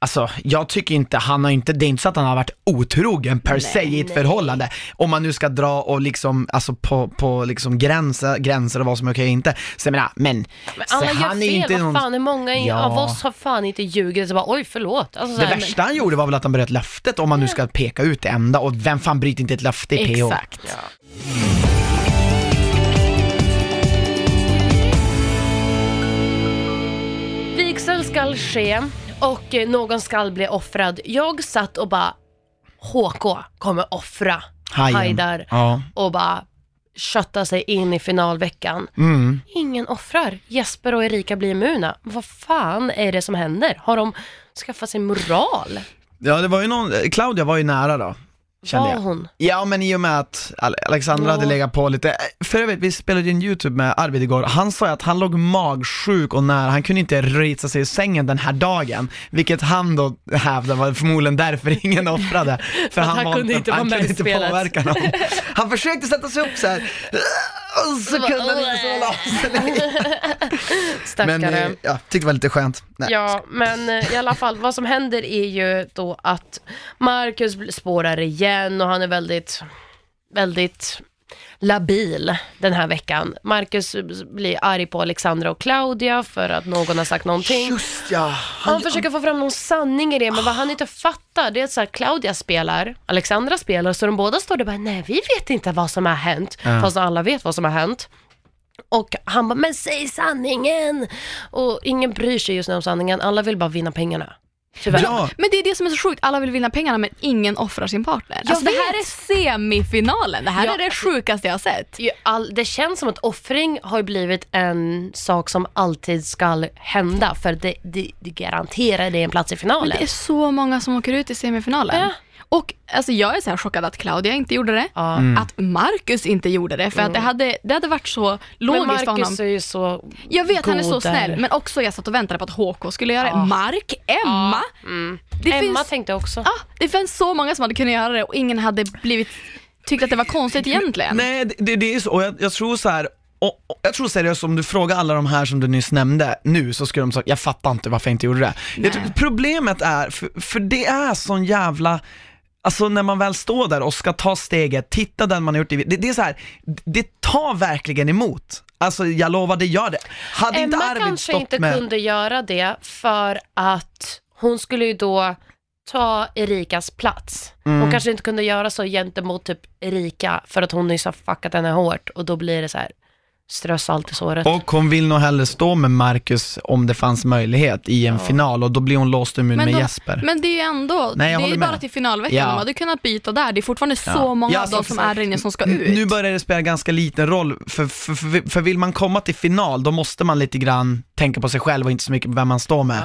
alltså jag tycker inte, han har inte, det är inte så att han har varit otrogen per se i ett förhållande. Om man nu ska dra och liksom, alltså på, på liksom gränser, gränser och vad som är okej och inte. Så jag menar, men, Men så alla han gör är fel, inte vad någon- fan, hur många i- Ja. av oss har fan inte ljugit så bara oj förlåt. Alltså, så Det här, värsta han gjorde var väl att han bröt löftet om man nu ska peka ut det enda och vem fan bryter inte ett löfte i PH? Exakt. Vigsel ska ske och någon ska bli offrad. Jag satt och bara, HK kommer offra Hajen. Haidar Ja. och bara kötta sig in i finalveckan. Mm. Ingen offrar. Jesper och Erika blir immuna. Vad fan är det som händer? Har de skaffat sig moral? Ja, det var ju någon, Claudia var ju nära då. Kände Var jag. hon? Ja men i och med att Ale- Alexandra Ja. hade legat på lite, för övrigt vi spelade ju en YouTube med Arvid igår, han sa ju att han låg magsjuk och nära, han kunde inte resa sig i sängen den här dagen, vilket han då hävdade var förmodligen därför ingen offrade. För han var, kunde inte han med kunde inte påverka någon. Han försökte sätta sig upp så här. och så kunde han inte så la sig ner. Stackare. Men eh, ja, tyckte det var lite skönt. Nej. Ja, men eh, i alla fall, vad som händer är ju då att Marcus spårar igen och han är väldigt, väldigt labil den här veckan. Marcus blir arg på Alexandra och Claudia för att någon har sagt någonting. Just ja. Han försöker få fram någon sanning i det, men vad han inte fattar det är att så här, Claudia spelar, Alexandra spelar, så de båda står där och bara, nej vi vet inte vad som har hänt, Ja. fast alla vet vad som har hänt. Och han bara, men säg sanningen! Och ingen bryr sig just nu om sanningen, alla vill bara vinna pengarna. Tyvärr. Ja. Men det är det som är så sjukt, alla vill vinna pengarna men ingen offrar sin partner. Jag Alltså, det här är semifinalen, det här Ja. är det sjukaste jag har sett. All, det känns som att offring har blivit en sak som alltid ska hända, för det, det, det garanterar det en plats i Men finalen. det är så många som åker ut i semifinalen. Ja. Och alltså, jag är så här chockad att Claudia inte gjorde det. Mm. att Marcus inte gjorde det, för att det hade, det hade varit så Men logiskt för honom. Marcus är ju så Jag vet, han är så där. snäll, men också jag satt och väntade på att HK skulle göra det. Mark, Emma. Mm. Det, Emma finns, tänkte också. ja, det finns så många som hade kunnat göra det och ingen hade blivit tyckt att det var konstigt egentligen. Nej, det, det, är så, och jag, jag tror så här. Och, och jag tror seriöst, om du frågar alla de här som du nyss nämnde nu så skulle de säga, jag fattar inte varför jag inte gjorde det. Jag tror, problemet är, för, för det är sån jävla, Alltså när man väl står där och ska ta steget, titta den man har gjort i, det, det är så här, det tar verkligen emot. Alltså jag lovar, det gör det. Hade inte Emma Arvid kanske inte med... kunde göra det för att hon skulle ju då ta Erikas plats. Hon Mm. kanske inte kunde göra så gentemot typ Erika för att hon nyss har fuckat henne hårt och då blir det så här strö salt i såret. Och hon vill nog hellre stå med Marcus om det fanns möjlighet i en final och då blir hon låst immun med då, Jesper. men det är ju ändå, Nej, det är bara till finalveckan, Ja. de hade kunnat byta där. Det är fortfarande Ja. så många Ja, av dem som är där inne som ska ut. Nu börjar det spela ganska liten roll, för, för, för, för vill man komma till final, då måste man lite grann tänka på sig själv och inte så mycket på vem man står med.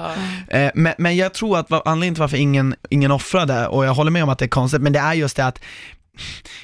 Eh, men, men jag tror att anledningen till varför ingen, ingen offrade, och jag håller med om att det är konstigt, men det är just det att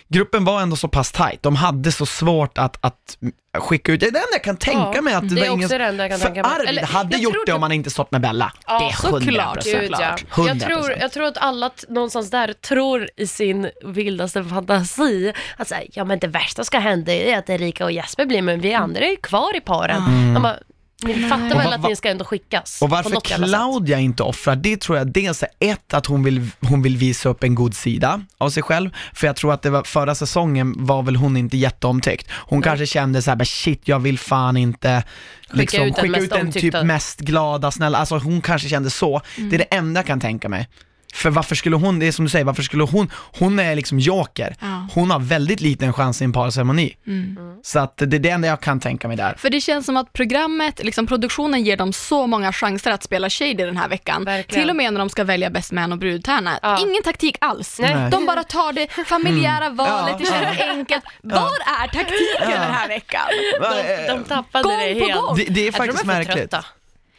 gruppen var ändå så pass tight, de hade så svårt att, att skicka ut, det är det enda jag kan tänka Ja, mig att det, var ingen, det enda jag kan för tänka mig. Arvid Eller, hade gjort det om han inte stått med Bella. Ja, det är såklart, 100%. Gud, ja. 100%. Jag, tror, jag tror att alla någonstans där tror i sin vildaste fantasi att här, ja men det värsta ska hända är att Erika och Jesper blir men vi andra är ju kvar i paren. Mm. De bara, ni fattar väl att ni ska ändå skickas? Och varför. Claudia inte offrar, det tror jag dels är ett, att hon vill, hon vill visa upp en god sida av sig själv, för jag tror att det var, förra säsongen var väl hon inte jätteomtyckt. Hon kanske kände såhär, shit jag vill fan inte liksom, ut den skicka mest ut den typ mest glada, snälla, alltså hon kanske kände så. Det är det enda jag kan tänka mig. För varför skulle hon, det är som du säger, varför skulle hon, hon är liksom joker. Ja. Hon har väldigt liten chans i en parceremoni. Mm. Så att det är det enda jag kan tänka mig där. För det känns som att programmet, liksom produktionen ger dem så många chanser att spela shady den här veckan. Verkligen. Till och med när de ska välja best man och brudtärna. Ja. Ingen taktik alls. Nej. De bara tar det familjära valet, Mm. Ja. det känns enkelt. Var är taktiken den här veckan? De, de tappade Gång det på helt. gång. Det, det är Jag tror faktiskt de är märkligt. trötta.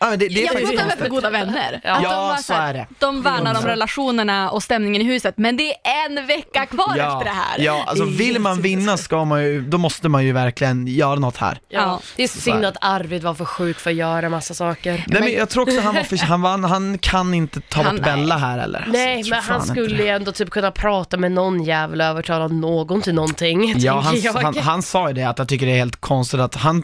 Ja, men det, det är Jag faktiskt fattar konstigt. för goda vänner. Ja. Att de, Ja, var så här, är det. de värnar om relationerna och stämningen i huset, men det är en vecka kvar efter det här. Ja, alltså vill man vinna ska man ju, då måste man ju verkligen göra något här. Ja. Det är Så synd att Arvid var för sjuk för att göra massa saker. Nej men jag tror också han var för, han, var, han kan inte ta Han- bort Bella här eller? Nej, tror men fan han skulle ju ändå typ kunna prata med någon jävel och övertala någon till någonting, Ja, han, jag. han, han sa ju det att jag tycker det är helt konstigt att han,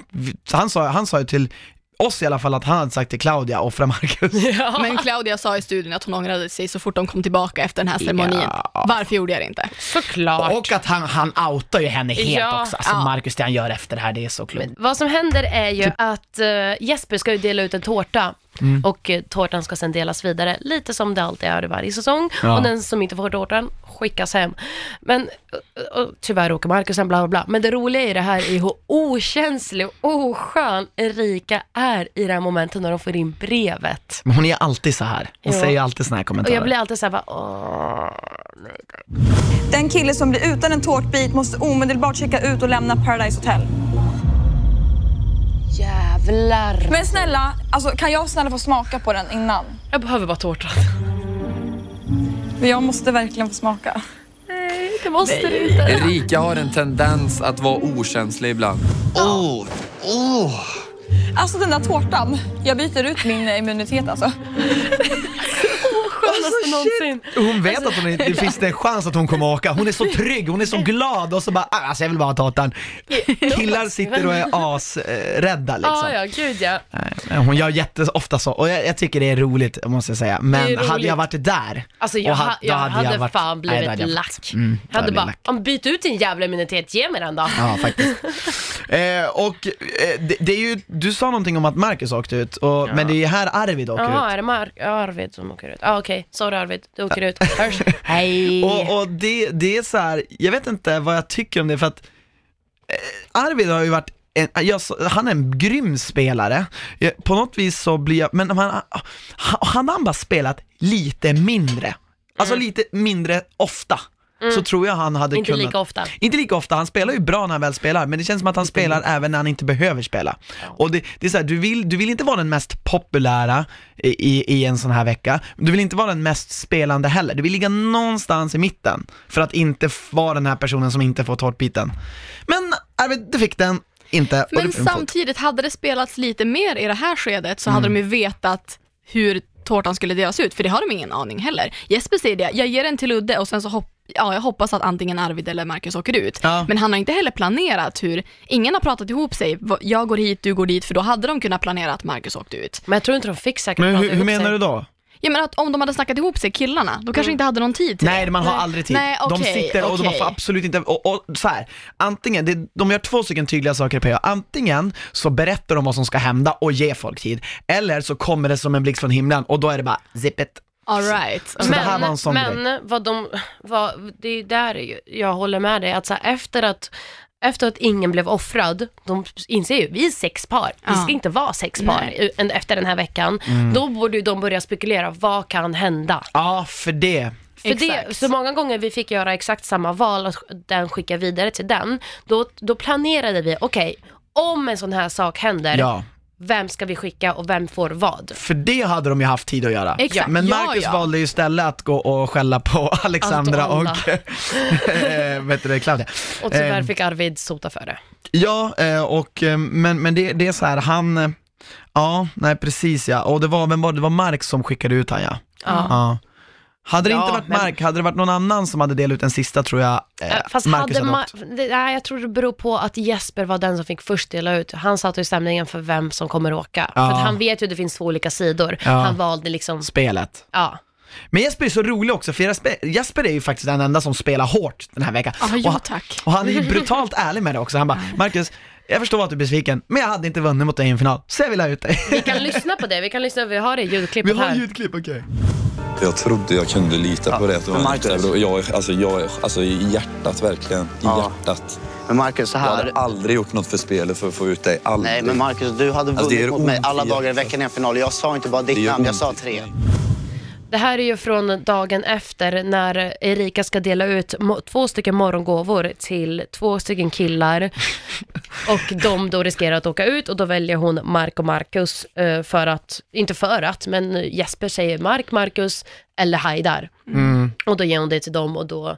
han sa, han sa ju till oss i alla fall att han hade sagt till Claudia, offra Marcus. Men Claudia sa i studion att hon ångrade sig så fort de kom tillbaka efter den här ceremonin. Varför gjorde jag det inte? Såklart. Och att han, han outar ju henne helt Ja. också. Alltså Ja. Marcus, det han gör efter det här, det är så klokt. Vad som händer är ju att eh, Jesper ska ju dela ut en tårta Mm. och uh, tårtan ska sen delas vidare, lite som det alltid är varje säsong. Ja. Och den som inte får tårtan skickas hem. Men uh, uh, tyvärr åker Marcus hem, bla bla bla. Men det roliga i det här är hur okänslig och oskön Erika är i det här momentet när de får in brevet. Men hon är alltid så här. Hon Ja. säger alltid såna här Och kommentarer. jag blir alltid såhär bara, åh. Den kille som blir utan en tårtbit måste omedelbart checka ut och lämna Paradise Hotel. Jävlar. Men snälla, alltså, kan jag snälla få smaka på den innan? Jag behöver bara tårtan. För jag måste verkligen få smaka. Nej, det måste du inte. Erika har en tendens att vara okänslig ibland. Oh, oh. Alltså den där tårtan, jag byter ut min immunitet alltså. Någonsin. Hon vet att hon det finns en chans att hon kommer åka. Hon är så trygg, hon är så glad och så bara, "Ah, alltså jag vill bara ha tårtan. Killar sitter och är asrädda liksom. Ja, ja, gud ja. Nej, Hon gör jätteofta så och jag, jag tycker det är roligt måste jag säga. Men hade jag varit där Alltså jag, ha- ha, då jag hade, varit- fan Nej, blivit hade jag lack. Mm, jag hade hade bara, jag om byt ut din jävla immunitet, ge mig den då. Ja, faktiskt. eh, och eh, det, det är ju, du sa någonting om att Marcus åkte ut, och, men det är ju här Arvid åker Jaha, ut. är det Mar- ja, Arvid som åker ut? Ah, Okej, sorry Arvid, du åker ut. Hörs. Hej. Och, och det, det är så här, jag vet inte vad jag tycker om det för att eh, Arvid har ju varit en, jag, han är en grym spelare, Jag- på något vis så blir jag, men han, han, han har bara spelat lite mindre, alltså lite mindre ofta, så tror jag han hade Mm. Inte kunnat lika ofta. Inte lika ofta, han spelar ju bra när han väl spelar, men det känns som att han spelar även när han inte behöver spela. Och det, det är så här, du vill, du vill inte vara den mest populära i, i, en sån här vecka, men du vill inte vara den mest spelande heller. Du vill ligga någonstans i mitten, för att inte vara den här personen som inte får tårtbiten. Men Arvid, du fick den, inte. Men samtidigt, hade det spelats lite mer i det här skedet så hade Mm. de ju vetat hur tårtan skulle delas ut, för det har de ingen aning heller. Jesper säger det, jag ger den till Ludde och sen så hopp Ja, jag hoppas att antingen Arvid eller Marcus åker ut. Men han har inte heller planerat hur, ingen har pratat ihop sig, jag går hit, du går dit, för då hade de kunnat planera att Marcus åkte ut. Men jag tror inte de fick säkert Men prata hur, hur menar sig. du då? Jag menar att om de hade snackat ihop sig, killarna, då kanske inte hade någon tid till Nej, det. man har aldrig tid. Nej, de okej, sitter och de okej. får absolut inte, och, och så här, antingen, det, de gör två stycken tydliga saker på Antingen så berättar de vad som ska hända och ger folk tid, eller så kommer det som en blixt från himlen och då är det bara zip it. All right. Så det här var en sån men grej. vad de, vad, det är där jag håller med dig, att så här, efter att efter att ingen blev offrad, de inser ju, vi är sex par, vi ska Ja. inte vara sex par Nej. efter den här veckan. Mm. Då borde ju de börja spekulera, vad kan hända? Ja, för det. För det, så många gånger vi fick göra exakt samma val, att den skicka vidare till den, då, då planerade vi, okej, om en sån här sak händer, Ja. Vem ska vi skicka och vem får vad? För det hade de ju haft tid att göra. Exakt, Men ja, Marcus ja. valde ju istället att gå och skälla på Alexandra och eh, vet du det, Claudia. Och tyvärr Eh, fick Arvid sota för det. Ja, eh, och, eh, men, men det, det är så här, han, ja, nej precis ja, och det var, vem var det, det var Mark som skickade ut han ja. Ja. Hade det Ja, inte varit men- Mark, hade det varit någon annan som hade delat ut den sista tror jag eh, Eh, Fast Marcus hade hade Ma- nej, jag tror det beror på att Jesper var den som fick först dela ut. Han satte ju stämningen för vem som kommer åka. Ja. För att han vet ju att det finns två olika sidor. Ja. Han valde liksom, Spelet. ja. Men Jesper är så rolig också, för Jesper, är ju faktiskt den enda som spelar hårt den här veckan. Ja, jo, och, han, tack. och han är ju brutalt ärlig med det också. Han bara, Marcus, jag förstår att du är besviken, men jag hade inte vunnit mot dig i en final, så jag vill ha ut dig. Vi kan lyssna på det, vi kan lyssna, vi har det ljudklippet här. ljudklipp, okej. Jag trodde jag kunde lita på det. Men Marcus- jag, är- alltså, jag, alltså, I hjärtat verkligen. I Ja. hjärtat. Men Marcus, så Jag här. hade aldrig gjort något för spelet för att få ut dig. Aldrig. Nej, men Marcus, du hade Alltså, vunnit är mot mig alla dagar i veckan i en final. Jag sa inte bara ditt namn, jag sa tre. Det här är ju från dagen efter när Erika ska dela ut två stycken morgongåvor till två stycken killar och de då riskerar att åka ut och då väljer hon Mark och Marcus eh, för att, inte för att, men Jesper säger Mark, Marcus eller Haidar. Mm. Och då ger hon det till dem och då,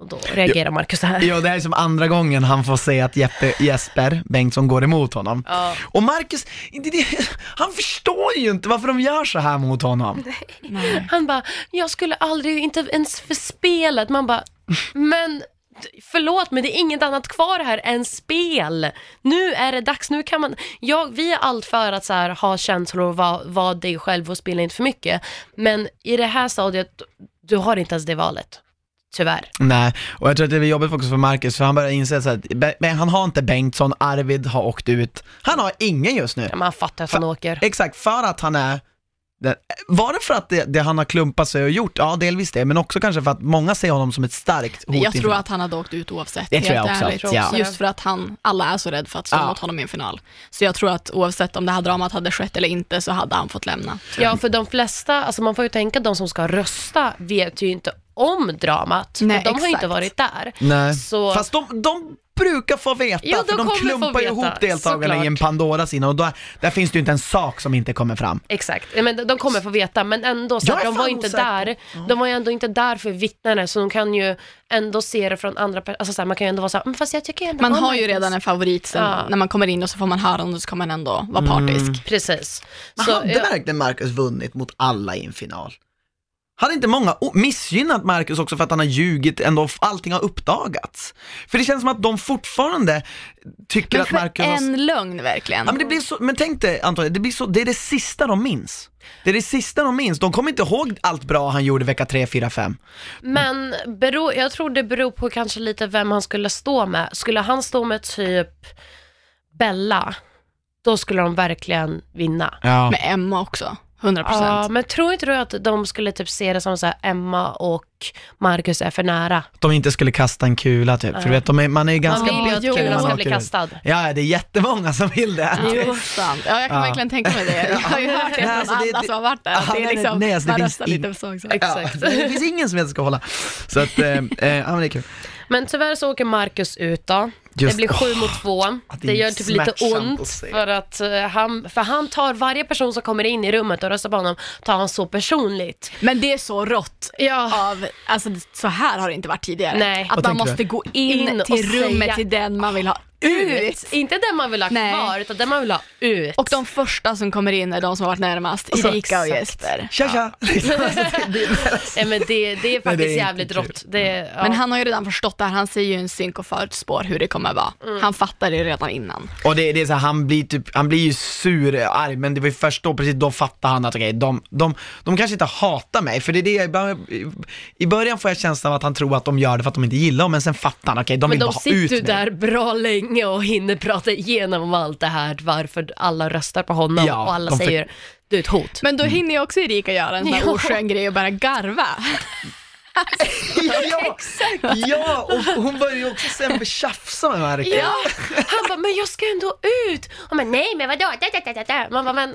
och då reagerar Marcus så här. Ja, det här är som andra gången han får se att Jeppe, Jesper Bengtsson går emot honom. Ja. Och Marcus, det, det, han förstår ju inte varför de gör så här mot honom. Han bara, jag skulle aldrig, inte ens för spelet. Man bara, men förlåt men det är inget annat kvar här än spel. Nu är det dags, nu kan man, jag, vi är allt för att så här, ha känslor och vara vara dig själv och spela inte för mycket. Men i det här stadiet, du har inte ens det valet. Tyvärr. Nej, och jag tror att det är jobbigt också för Marcus, för han börjar inse så att han har inte Bengtsson, Arvid har åkt ut, han har ingen just nu. Man fattar att han åker. Exakt, för att han är var det för att det, det han har klumpat sig och gjort? Ja, delvis det, men också kanske för att många ser honom som ett starkt hot Jag tror att han hade åkt ut oavsett. Det tror jag också. ärligt. Också. Just för att han, alla är så rädda för att stå Ja. mot honom i en final. Så jag tror att oavsett om det här dramat hade skett eller inte så hade han fått lämna. Ja, för de flesta, alltså man får ju tänka de som ska rösta vet ju inte om dramat. Nej, för de har ju inte varit där. Nej, Så- fast de, de brukar få veta, Jo, de för de kommer få klumpar ju veta, ihop deltagarna i en såklart. Pandoras innan och då, där finns det ju inte en sak som inte kommer fram. Exakt, Ja, men de- de kommer få veta, men ändå, så Jag här, är de var fan inte osäker där, de var ju ändå inte där för vittnena, så de kan ju ändå se det från andra alltså så här, man kan ju ändå vara så här, "Mm, fast jag tycker ändå Man om har ju Marcus." redan en favorit sen Ja. när man kommer in och så får man höra om det så kommer man ändå vara partisk. Mm. Precis. Men Så, hade ja, verkligen Marcus vunnit mot alla i en final? Hade inte många missgynnat Marcus också för att han har ljugit, ändå allting har uppdagats? För det känns som att de fortfarande tycker Men att för Marcus har... en lögn verkligen. Ja, men, det blir så, men tänk dig Antonija, det, blir så, det är det sista de minns. Det är det sista de minns, de kommer inte ihåg allt bra han gjorde vecka 3, 4, 5. men beror, jag tror det beror på kanske lite vem han skulle stå med. Skulle han stå med typ Bella, då skulle de verkligen vinna. Ja. Med Emma också, 100%. Ja, men tror inte du att de skulle typ se det som så här, Emma och Marcus är för nära? de inte skulle kasta en kula typ, för du vet, de är, man är ju ganska Man vill ju att när kulan man ska åker bli ut. kastad. Ja, det är jättemånga som vill det. Jo, sant. Ja, jag kan Ja. verkligen tänka mig det. Jag har ju hört det Nej, från alltså, det- alla det- som har varit där. Att Ja, det är nej, liksom, nej, alltså, det man finns röstar in- lite på så också. Exakt. Ja, det finns ingen som vet ska hålla. Så att, eh, eh, ja men det är kul. Men tyvärr så åker Marcus ut då. Just- det blir sju åh, mot två. det det gör typ lite ont att för att eh, han, för han tar varje person som kommer in i rummet och röstar på honom, tar han så personligt. Men det är så rått. Ja. Av, alltså, så här har det inte varit tidigare. Nej. Att Vad man tänker du? måste gå in, In till rummet säga till den man vill ha ut. Inte den man vill ha Nej. kvar, utan den man vill ha ut. Och de första som kommer in är de som har varit närmast, Erika och. Jesper. Tja tja! Nej, men det, det är faktiskt det är jävligt rått. Det, ja. Men han har ju redan förstått det här, han ser ju en synk och förutspår hur det kommer vara. Mm. Han fattar det redan innan. Och det, det är så här, han blir typ, han blir ju sur, arg, men det var ju först då, precis då fattar han att okej, de, de, de kanske inte hatar mig, för det är det jag, i början får jag känslan av att han tror att de gör det för att de inte gillar honom, men sen fattar han, okej, de men vill de bara ha ut sitter ju mig. där bra länge och hinner prata igenom om allt det här, varför alla röstar på honom Ja, och alla de säger du är ett hot. Men då hinner ju också Erika göra en sån här Ja. oskön grej och bara garva. Ja, ja, och hon börjar ju också sen tjafsa med Marcus. Ja, han bara, men jag ska ändå ut. Och men nej, men vadå? Da, da, da, da. Man bara, men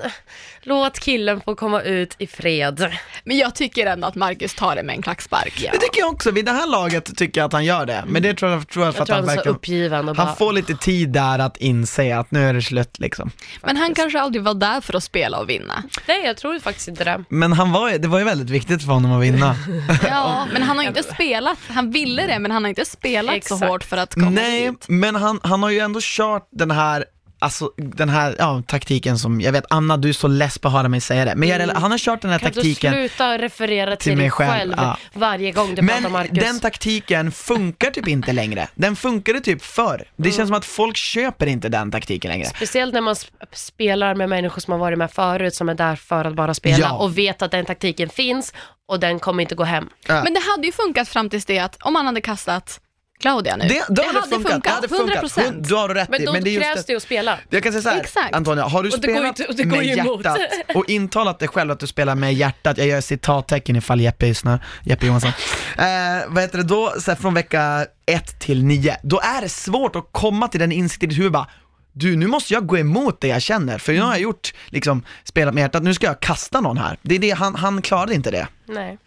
låt killen få komma ut i fred. Men jag tycker ändå att Marcus tar det med en klackspark. Det tycker jag också, vid det här laget tycker jag att han gör det, men det tror jag, tror jag för Jag att han han verkligen uppgiven och bara, han får lite tid där att inse att nu är det slut liksom. Men han kanske aldrig var där för att spela och vinna. nej jag tror faktiskt inte det. Men han var, det var ju väldigt viktigt för honom att vinna. Ja, men han har inte spelat, han ville det men han har inte spelat Exakt. så hårt för att komma Nej, dit. men han, han har ju ändå kört den här Alltså den här ja, taktiken som, jag vet Anna du är så less på att höra mig säga det, men jag, han har kört den här Kan du taktiken sluta referera till, till mig dig själv, själv, ja. varje gång du pratar Men Marcus? den taktiken funkar typ inte längre. Den funkade typ förr. Det känns som att folk köper inte den taktiken längre. Speciellt när man sp- spelar med människor som har varit med förut, som är där för att bara spela Ja. och vet att den taktiken finns och den kommer inte gå hem. Men det hade ju funkat fram tills det att om han hade kastat Claudia nu. Det, då hade det funkat, det hade funkat. 100%. Hund- Du har rätt Men i, då men det krävs det. det att spela. Jag kan säga så här, Exakt. Antonija, har du Och det går ju spelat inte- och det går med ju emot. hjärtat och intalat dig själv att du spelar med hjärtat, jag gör citattecken ifall Jeppe lyssnar, Jeppe Johansson. Eh, vad heter det då, så här, från vecka 1 till 9, då är det svårt att komma till den insikten i ditt huvud bara, du nu måste jag gå emot det jag känner, för nu har jag gjort, liksom, spelat med hjärtat, nu ska jag kasta någon här. Det är det, han, han klarade inte det. Nej.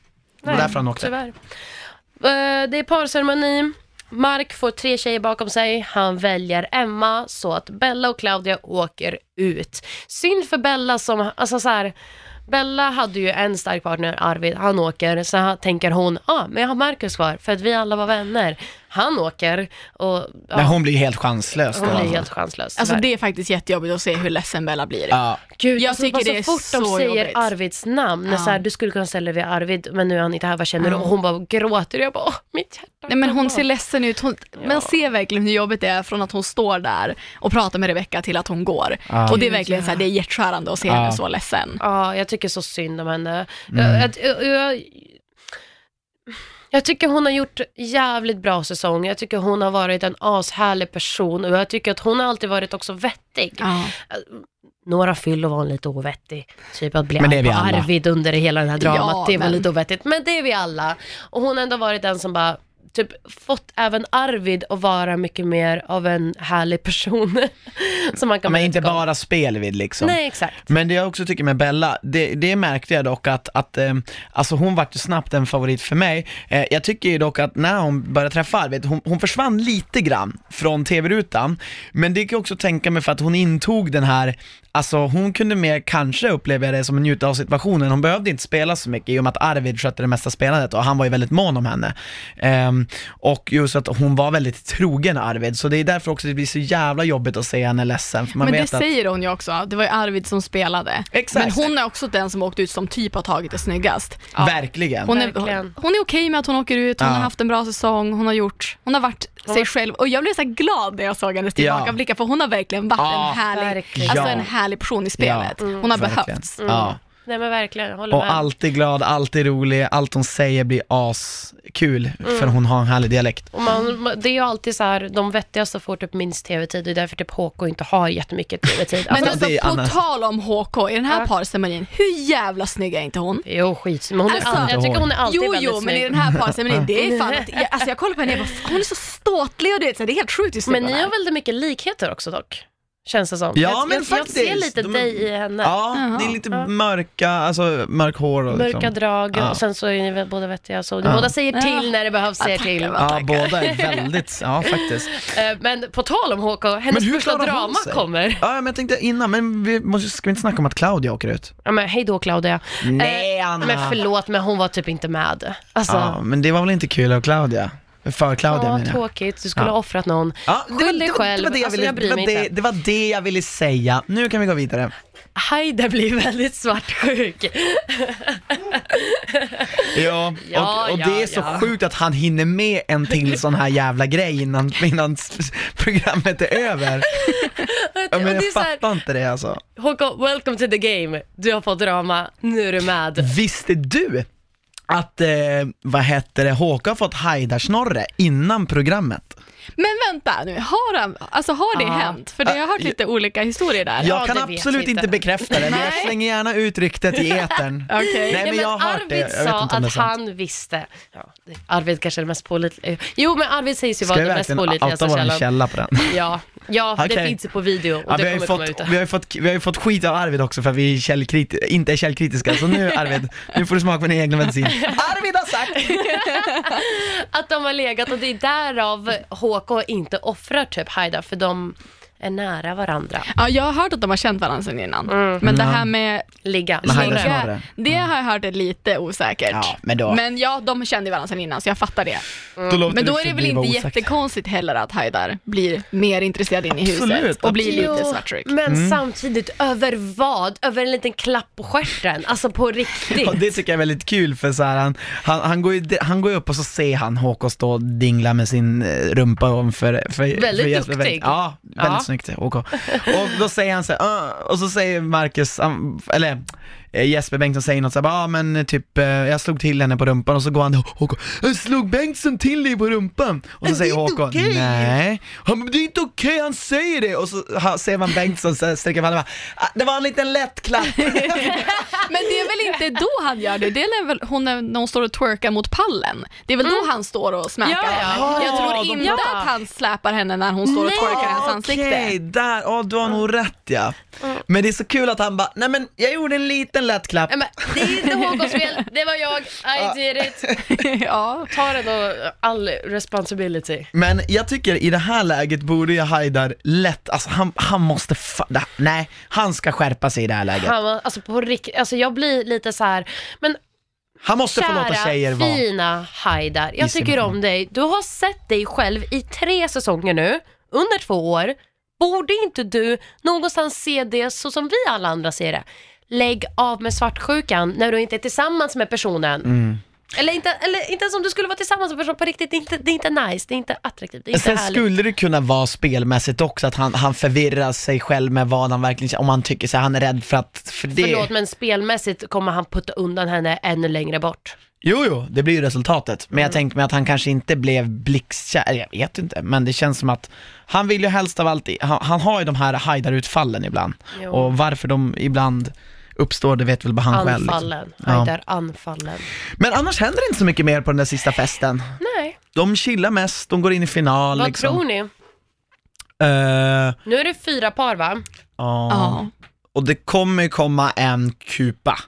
Det var därför han åkte. Tyvärr. Eh, Det är parceremoni. Mark får tre tjejer bakom sig. Han väljer Emma så att Bella och Claudia åker ut. Synd för Bella som, alltså så här, Bella hade ju en stark partner, Arvid, han åker, så här tänker hon, ja ah, men jag har Marcus kvar för att vi alla var vänner. Han åker och ja, Men hon blir helt chanslös då, hon blir alltså. helt chanslös. Alltså tyvärr. det är faktiskt jättejobbigt att se hur ledsen Bella blir. Ja. Gud, Jag alltså, tycker bara det är så fort de säger jobbigt. Arvids namn, Ja. så här, du skulle kunna ställa dig vid Arvid, men nu är han inte här, vad känner du? Ja. Och hon bara gråter jag bara, åh, mitt hjärta. Nej men hon ser ledsen ut, hon, man ser verkligen hur jobbigt det är från att hon står där och pratar med Rebecca till att hon går. Ja. Och det är verkligen så här, det är hjärtskärande att se Ja. henne så ledsen. Ja, jag tycker så synd om henne. Mm. Jag, jag, jag, jag tycker hon har gjort jävligt bra säsong. Jag tycker hon har varit en ashärlig person och jag tycker att hon har alltid varit också vettig. Ja. Några fyllor var hon lite ovettig. Typ att bli det arg på. Arvid under hela den här dramat. Ja, det var men- lite ovettigt. Men det är vi alla. Och hon har ändå varit den som bara typ fått även Arvid att vara mycket mer av en härlig person. som man kan Men inte bara spel vid liksom. Nej, exakt. Men det jag också tycker med Bella, det, det märkte jag dock att, att eh, alltså hon vart ju snabbt en favorit för mig. Eh, jag tycker ju dock att när hon började träffa Arvid, hon, hon försvann lite grann från tv-rutan, men det kan jag också tänka mig för att hon intog den här Alltså hon kunde mer kanske uppleva det som en njuta av situationen, hon behövde inte spela så mycket i och med att Arvid skötte det mesta spelandet och han var ju väldigt mån om henne. Ehm, och just att hon var väldigt trogen Arvid, så det är därför också det blir så jävla jobbigt att se henne ledsen, för man men det vet att... säger hon ju också, det var ju Arvid som spelade. Exakt. Men hon är också den som åkt ut som typ har tagit det snyggast. Verkligen. Hon är, hon, hon är okej med att hon åker ut, hon Ja. har haft en bra säsong, hon har gjort, hon har varit sig själv och jag blev så glad när jag såg hennes tillbakablickar för hon har verkligen varit Ja, en härlig, verkligen. alltså Ja. en härlig person i spelet. Ja, Hon har verkligen. behövts. Ja. Nej men verkligen, jag håller Och med. alltid glad, alltid rolig, allt hon säger blir askul för hon har en härlig dialekt. Och man, det är ju alltid så här, de vettigaste får typ minst tv-tid, det är därför typ HK inte har jättemycket tv-tid. Men det alltså är på annars- tal om HK, i den här Ja. parceremonin, hur jävla snygg är inte hon? Jo, skit. Men hon är Alltså, all, jag tycker hon är alltid jo, väldigt jo, men snygg. i den här parceremonin, det är fan att, jag, alltså jag kollar på henne och jag bara, hon är så ståtlig och det, är så här, det är helt sjukt hur snygg Men hon ni är. har väldigt mycket likheter också dock? Känns det som. Ja, jag, men jag, faktiskt. Jag ser lite De- dig i henne. Ja, Jaha. det är lite Ja. mörka, alltså mörk hår och liksom. Mörka drag Ja. och sen så är ni väl båda vettiga så Ja. båda säger till Ja. när det behövs säga till. Ja, båda är väldigt, ja faktiskt. Eh, Men på tal om HK, hennes hur första drama kommer. Ja, men jag tänkte innan, men vi måste, ska vi inte snacka om att Claudia åker ut? Ja, men hej då Claudia. Nej, Eh, Anna. Men förlåt, men hon var typ inte med. Alltså, Ja, men det var väl inte kul av Claudia? För Claudia menar jag. tråkigt. Du skulle Ja. ha offrat någon. Ja, Skyll dig det var- själv. Det var det jag Alltså, ville, jag bryr det, mig var det, inte. det var det jag ville säga. Nu kan vi gå vidare. Haida blir väldigt svartsjuk. Ja, Ja, och, och ja, det är så ja. sjukt att han hinner med en till sån här jävla grej innan, innan s- programmet är över. Ja, Och men det jag är så här, fattar inte det alltså. HK, welcome to the game. Du har fått drama, nu är du med. Visste du att, eh, vad heter det, Håkan har fått Haidar-snorre innan programmet? Men vänta nu, har, han, alltså har det Ja. hänt? För det, jag har hört lite olika historier där. Jag kan absolut vi inte bekräfta det, men jag Nej. slänger gärna ut ryktet i etern. Okej. Nej men Ja, jag har hört det, Arvid jag sa att han visste. Ja, Arvid kanske är det mest pålitliga. Jo, men Arvid sägs ju Ska vara vi den mest verkligen pålitliga outa vår källa på den? Ja, ja det Okej. finns ju på video och Ja, vi, det har ju kommer komma fått, ut. vi, har ju fått, vi har ju fått skit av Arvid också för att vi är källkriti- inte är källkritiska, så nu Arvid, nu får du smaka på din egen medicin. Arvid har sagt! Att de har legat och det är därav HK inte offrar typ Haida för de är nära varandra. Ja, jag har hört att de har känt varandra sedan innan. Mm. Men det Ja. här med Ligga. Snorre. det har jag hört är lite osäkert. Ja, men då, Men ja, de kände varandra sedan innan så jag fattar det. då låter Men då är det väl inte osagt. jättekonstigt heller att Haidar blir mer intresserad in i Absolut, huset och blir lite svartsjuk. Men Mm. samtidigt, över vad? Över en liten klapp på stjärten? Alltså på riktigt? Ja, det tycker jag är väldigt kul för så här, han, han, han, går ju, han går ju upp och så ser han Håkan stå och dingla med sin eh, rumpa om för, för, Väldigt för Jesper. duktig. Ja, väldigt Ja snyggt Håkan. Och då säger han så här, uh, och så säger Marcus, um, eller Jesper Bengtsson säger något såhär, ja ah, men typ, eh, jag slog till henne på rumpan och så går han till Håkon, jag slog Bengtsson till dig på rumpan? Och så säger Håkon, nej, han, det är inte okej, han säger det! Och så ha, ser man Bengtsson så här sträcka fram ah, det var en liten lätt klapp. Men det är väl inte då han gör det? Det är väl hon när när hon står och twerkar mot pallen. Det är väl då han står och smäkar? Ja, ja. Jag tror Ja, inte ja. att han släpar henne när hon står och twerkar i hans ansikte. Okej, där, ja du har nog rätt ja. Men det är så kul att han bara, nej men jag gjorde en liten lätt klapp. Men det är inte Håkons fel, det var jag, I did it. ja. Ta det då, all responsibility. Men jag tycker i det här läget borde jag Haidar lätt, alltså han, han måste, fa- nej, han ska skärpa sig i det här läget. Han alltså på riktigt, alltså jag blir lite så här, men Han måste få låta tjejer vara. fina Haidar, jag tycker om dig. Du har sett dig själv i tre säsonger nu, under två år. Borde inte du någonstans se det så som vi alla andra ser det? Lägg av med svartsjukan när du inte är tillsammans med personen. Mm. Eller, inte, eller inte ens om du skulle vara tillsammans med personen på riktigt, det är inte, det är inte nice, det är inte attraktivt, det är inte Sen härligt. skulle det kunna vara spelmässigt också, att han, han förvirrar sig själv med vad han verkligen om han tycker sig, han är rädd för att, för det. Förlåt men spelmässigt kommer han putta undan henne ännu längre bort. Jo, jo, det blir ju resultatet. Men jag tänkte mig att han kanske inte blev blixtkär, jag vet inte, men det känns som att han vill ju helst av allt, han, han har ju de här Haidar-utfallen ibland. Jo. Och varför de ibland uppstår, det vet väl bara han själv. Anfallen, Liksom. Haidar anfallen. Men annars händer det inte så mycket mer på den där sista festen. Nej, De chillar mest, de går in i final vad liksom. tror ni? Eh, Nu är det fyra par va? ja. Ja. Och det kommer ju komma en kupa,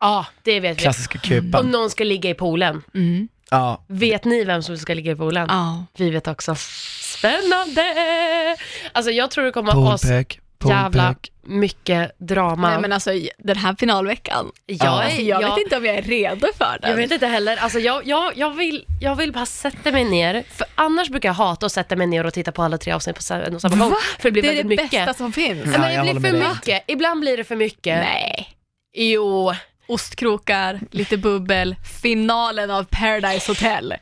Ja, det vet vi. klassiska Och kupan. någon ska ligga i poolen. Mm. Ja. Vet ni vem som ska ligga i poolen? Ja. Vi vet också. Spännande! Alltså jag tror det kommer vara Poolpök, jävla mycket drama. Nej men alltså den här finalveckan, jag, alltså, jag jag, vet inte om jag är redo för den. jag vet inte heller. Alltså jag, jag, jag, vill, jag vill bara sätta mig ner, för annars brukar jag hata att sätta mig ner och titta på alla tre avsnitt på sa- en och samma gång. Va? För det blir det är väldigt det mycket. bästa som finns. Ja, men det blir för mycket. Ibland blir det för mycket. Nej. Jo. Ostkrokar, lite bubbel, finalen av Paradise Hotel.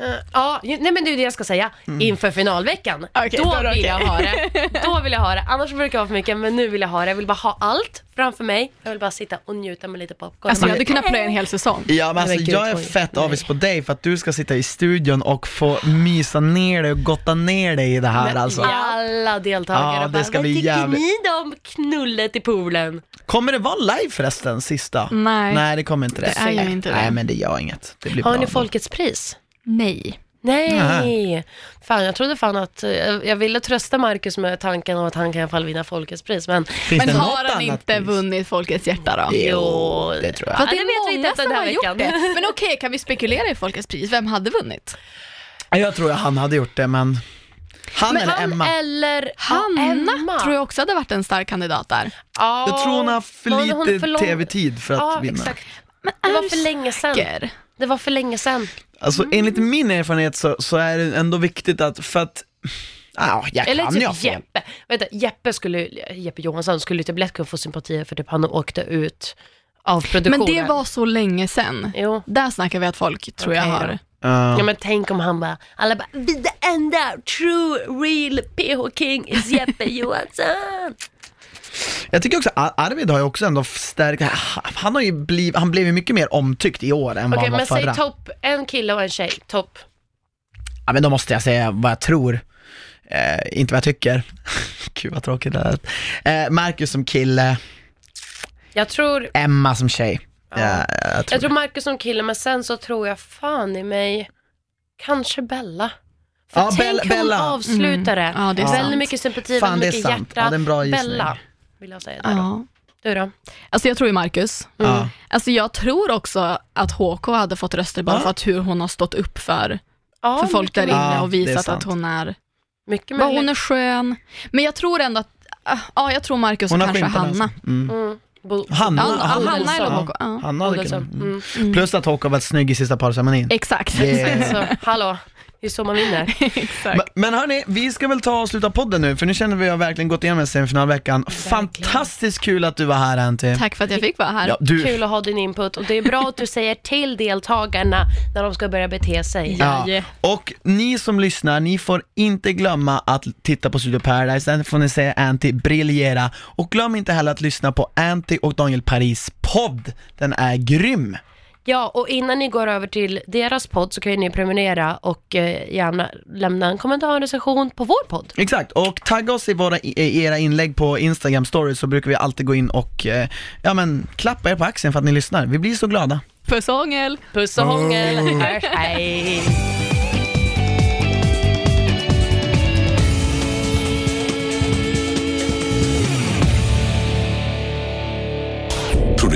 Eh, Ja, nej men det är det jag ska säga. Inför finalveckan, Okej, då då är det vill jag okej. ha det. Då vill jag ha det. Annars brukar jag ha för mycket, men nu vill jag ha det. Jag vill bara ha allt framför mig. Jag vill bara sitta och njuta med lite popcorn. Alltså jag hade kunnat plöja en hel säsong. Ja men alltså gud, jag är oj. fett avis på dig för att du ska sitta i studion och få mysa ner dig och gotta ner dig i det här Men alltså. Alla deltagare Ja, det bara, ska vad bli tycker jävligt- ni om knullet i poolen? Kommer det vara live förresten, sista? Nej. Nej det kommer inte det. Det är ju inte det. Nej men det gör inget. Det blir Har bra. ni då. Folkets pris? Nej. Nej! Fan, jag trodde fan att, eh, jag ville trösta Marcus med tanken om att han kan i alla fall vinna Folkets pris, men Finns Men det något har han annat inte pris? vunnit folkets hjärta då? Jo, det tror jag. Ja, det det vet är vi många inte efter som den har här gjort veckan. det. Men okej, kan vi spekulera i folkets pris? Vem hade vunnit? Ja, Jag tror att han hade gjort det men han men eller han Emma? eller Hanna Emma. tror jag också hade varit en stark kandidat där. Ja, Jag tror hon har för hon är lite för lång- tv-tid för att Ja, vinna. exakt. Men Det är var för länge sedan. säker? Det var för länge sedan. Alltså enligt min erfarenhet så, så är det ändå viktigt att, för att, ja jag Eller kan typ fel. Jeppe. Vänta, Jeppe, skulle, Jeppe Johansson skulle typ lätt kunna få sympatier för typ han åkte ut av produktionen. Men det var så länge sedan. Jo. Där snackar vi att folk tror jag Okej har. då. Ja. Men tänk om han bara, alla bara, the enda true real PH King is Jeppe Johansson. Jag tycker också Arvid har ju också ändå stärkt, han har ju blivit, han blev ju mycket mer omtyckt i år än vad Okej han var men säg förra. topp, en kille och en tjej, topp. Ja men då måste jag säga vad jag tror, eh, inte vad jag tycker. Gud vad tråkigt det lät. Eh, Marcus som kille, Jag tror, Emma som tjej. Ja. jag tror jag tror Marcus som kille men sen så tror jag fan i mig, kanske Bella. För Ja, tänk Bella- hon avslutar det. Mm. Ja, det är väldigt sant. mycket sympati, Fan, väldigt det är mycket sant. hjärta. Ja, det är en bra gissning. Bella, vill jag säga där då. Ja. Du då? Alltså jag tror ju Marcus. Ja. Alltså jag tror också att HK hade fått röster bara Ja. för att hur hon har stått upp för, Ja, för folk där inne och visat att hon är, Mycket bara hon är skön. Men jag tror ändå att, ah, ja jag tror Marcus och kanske Hanna. Mm. Mm. Bo- Hanna, Hanna Bodilsson. eller. HK. Ja. Hanna hade kunnat, mm. Mm. Plus att Håkan var snygg i sista parceremonin. Exakt. Det- Så, hallå, Det är så man vinner. Men- Men hörni, vi ska väl ta och sluta podden nu, för nu känner vi att vi har verkligen gått igenom semifinalveckan. Fantastiskt kul att du var här Anty. Tack för att jag fick vara här. Ja, du- Kul att ha din input och det är bra att du säger till deltagarna när de ska börja bete sig. Ja. Och ni som lyssnar, ni får inte glömma att titta på Studio Paradise, där får ni se Anty briljera. Och glöm inte heller att lyssna på Anty och Daniel Paris podd, den är grym. Ja, och innan ni går över till deras podd så kan ju ni prenumerera och eh, gärna lämna en kommentar och en recension på vår podd. Exakt, och tagga oss i, våra, i era inlägg på Instagram stories så brukar vi alltid gå in och, eh, ja men, klappa er på axeln för att ni lyssnar. Vi blir så glada. Puss och hångel! Puss och hångel! Hörs, hej!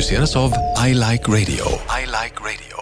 Produceras av I Like Radio. I like radio.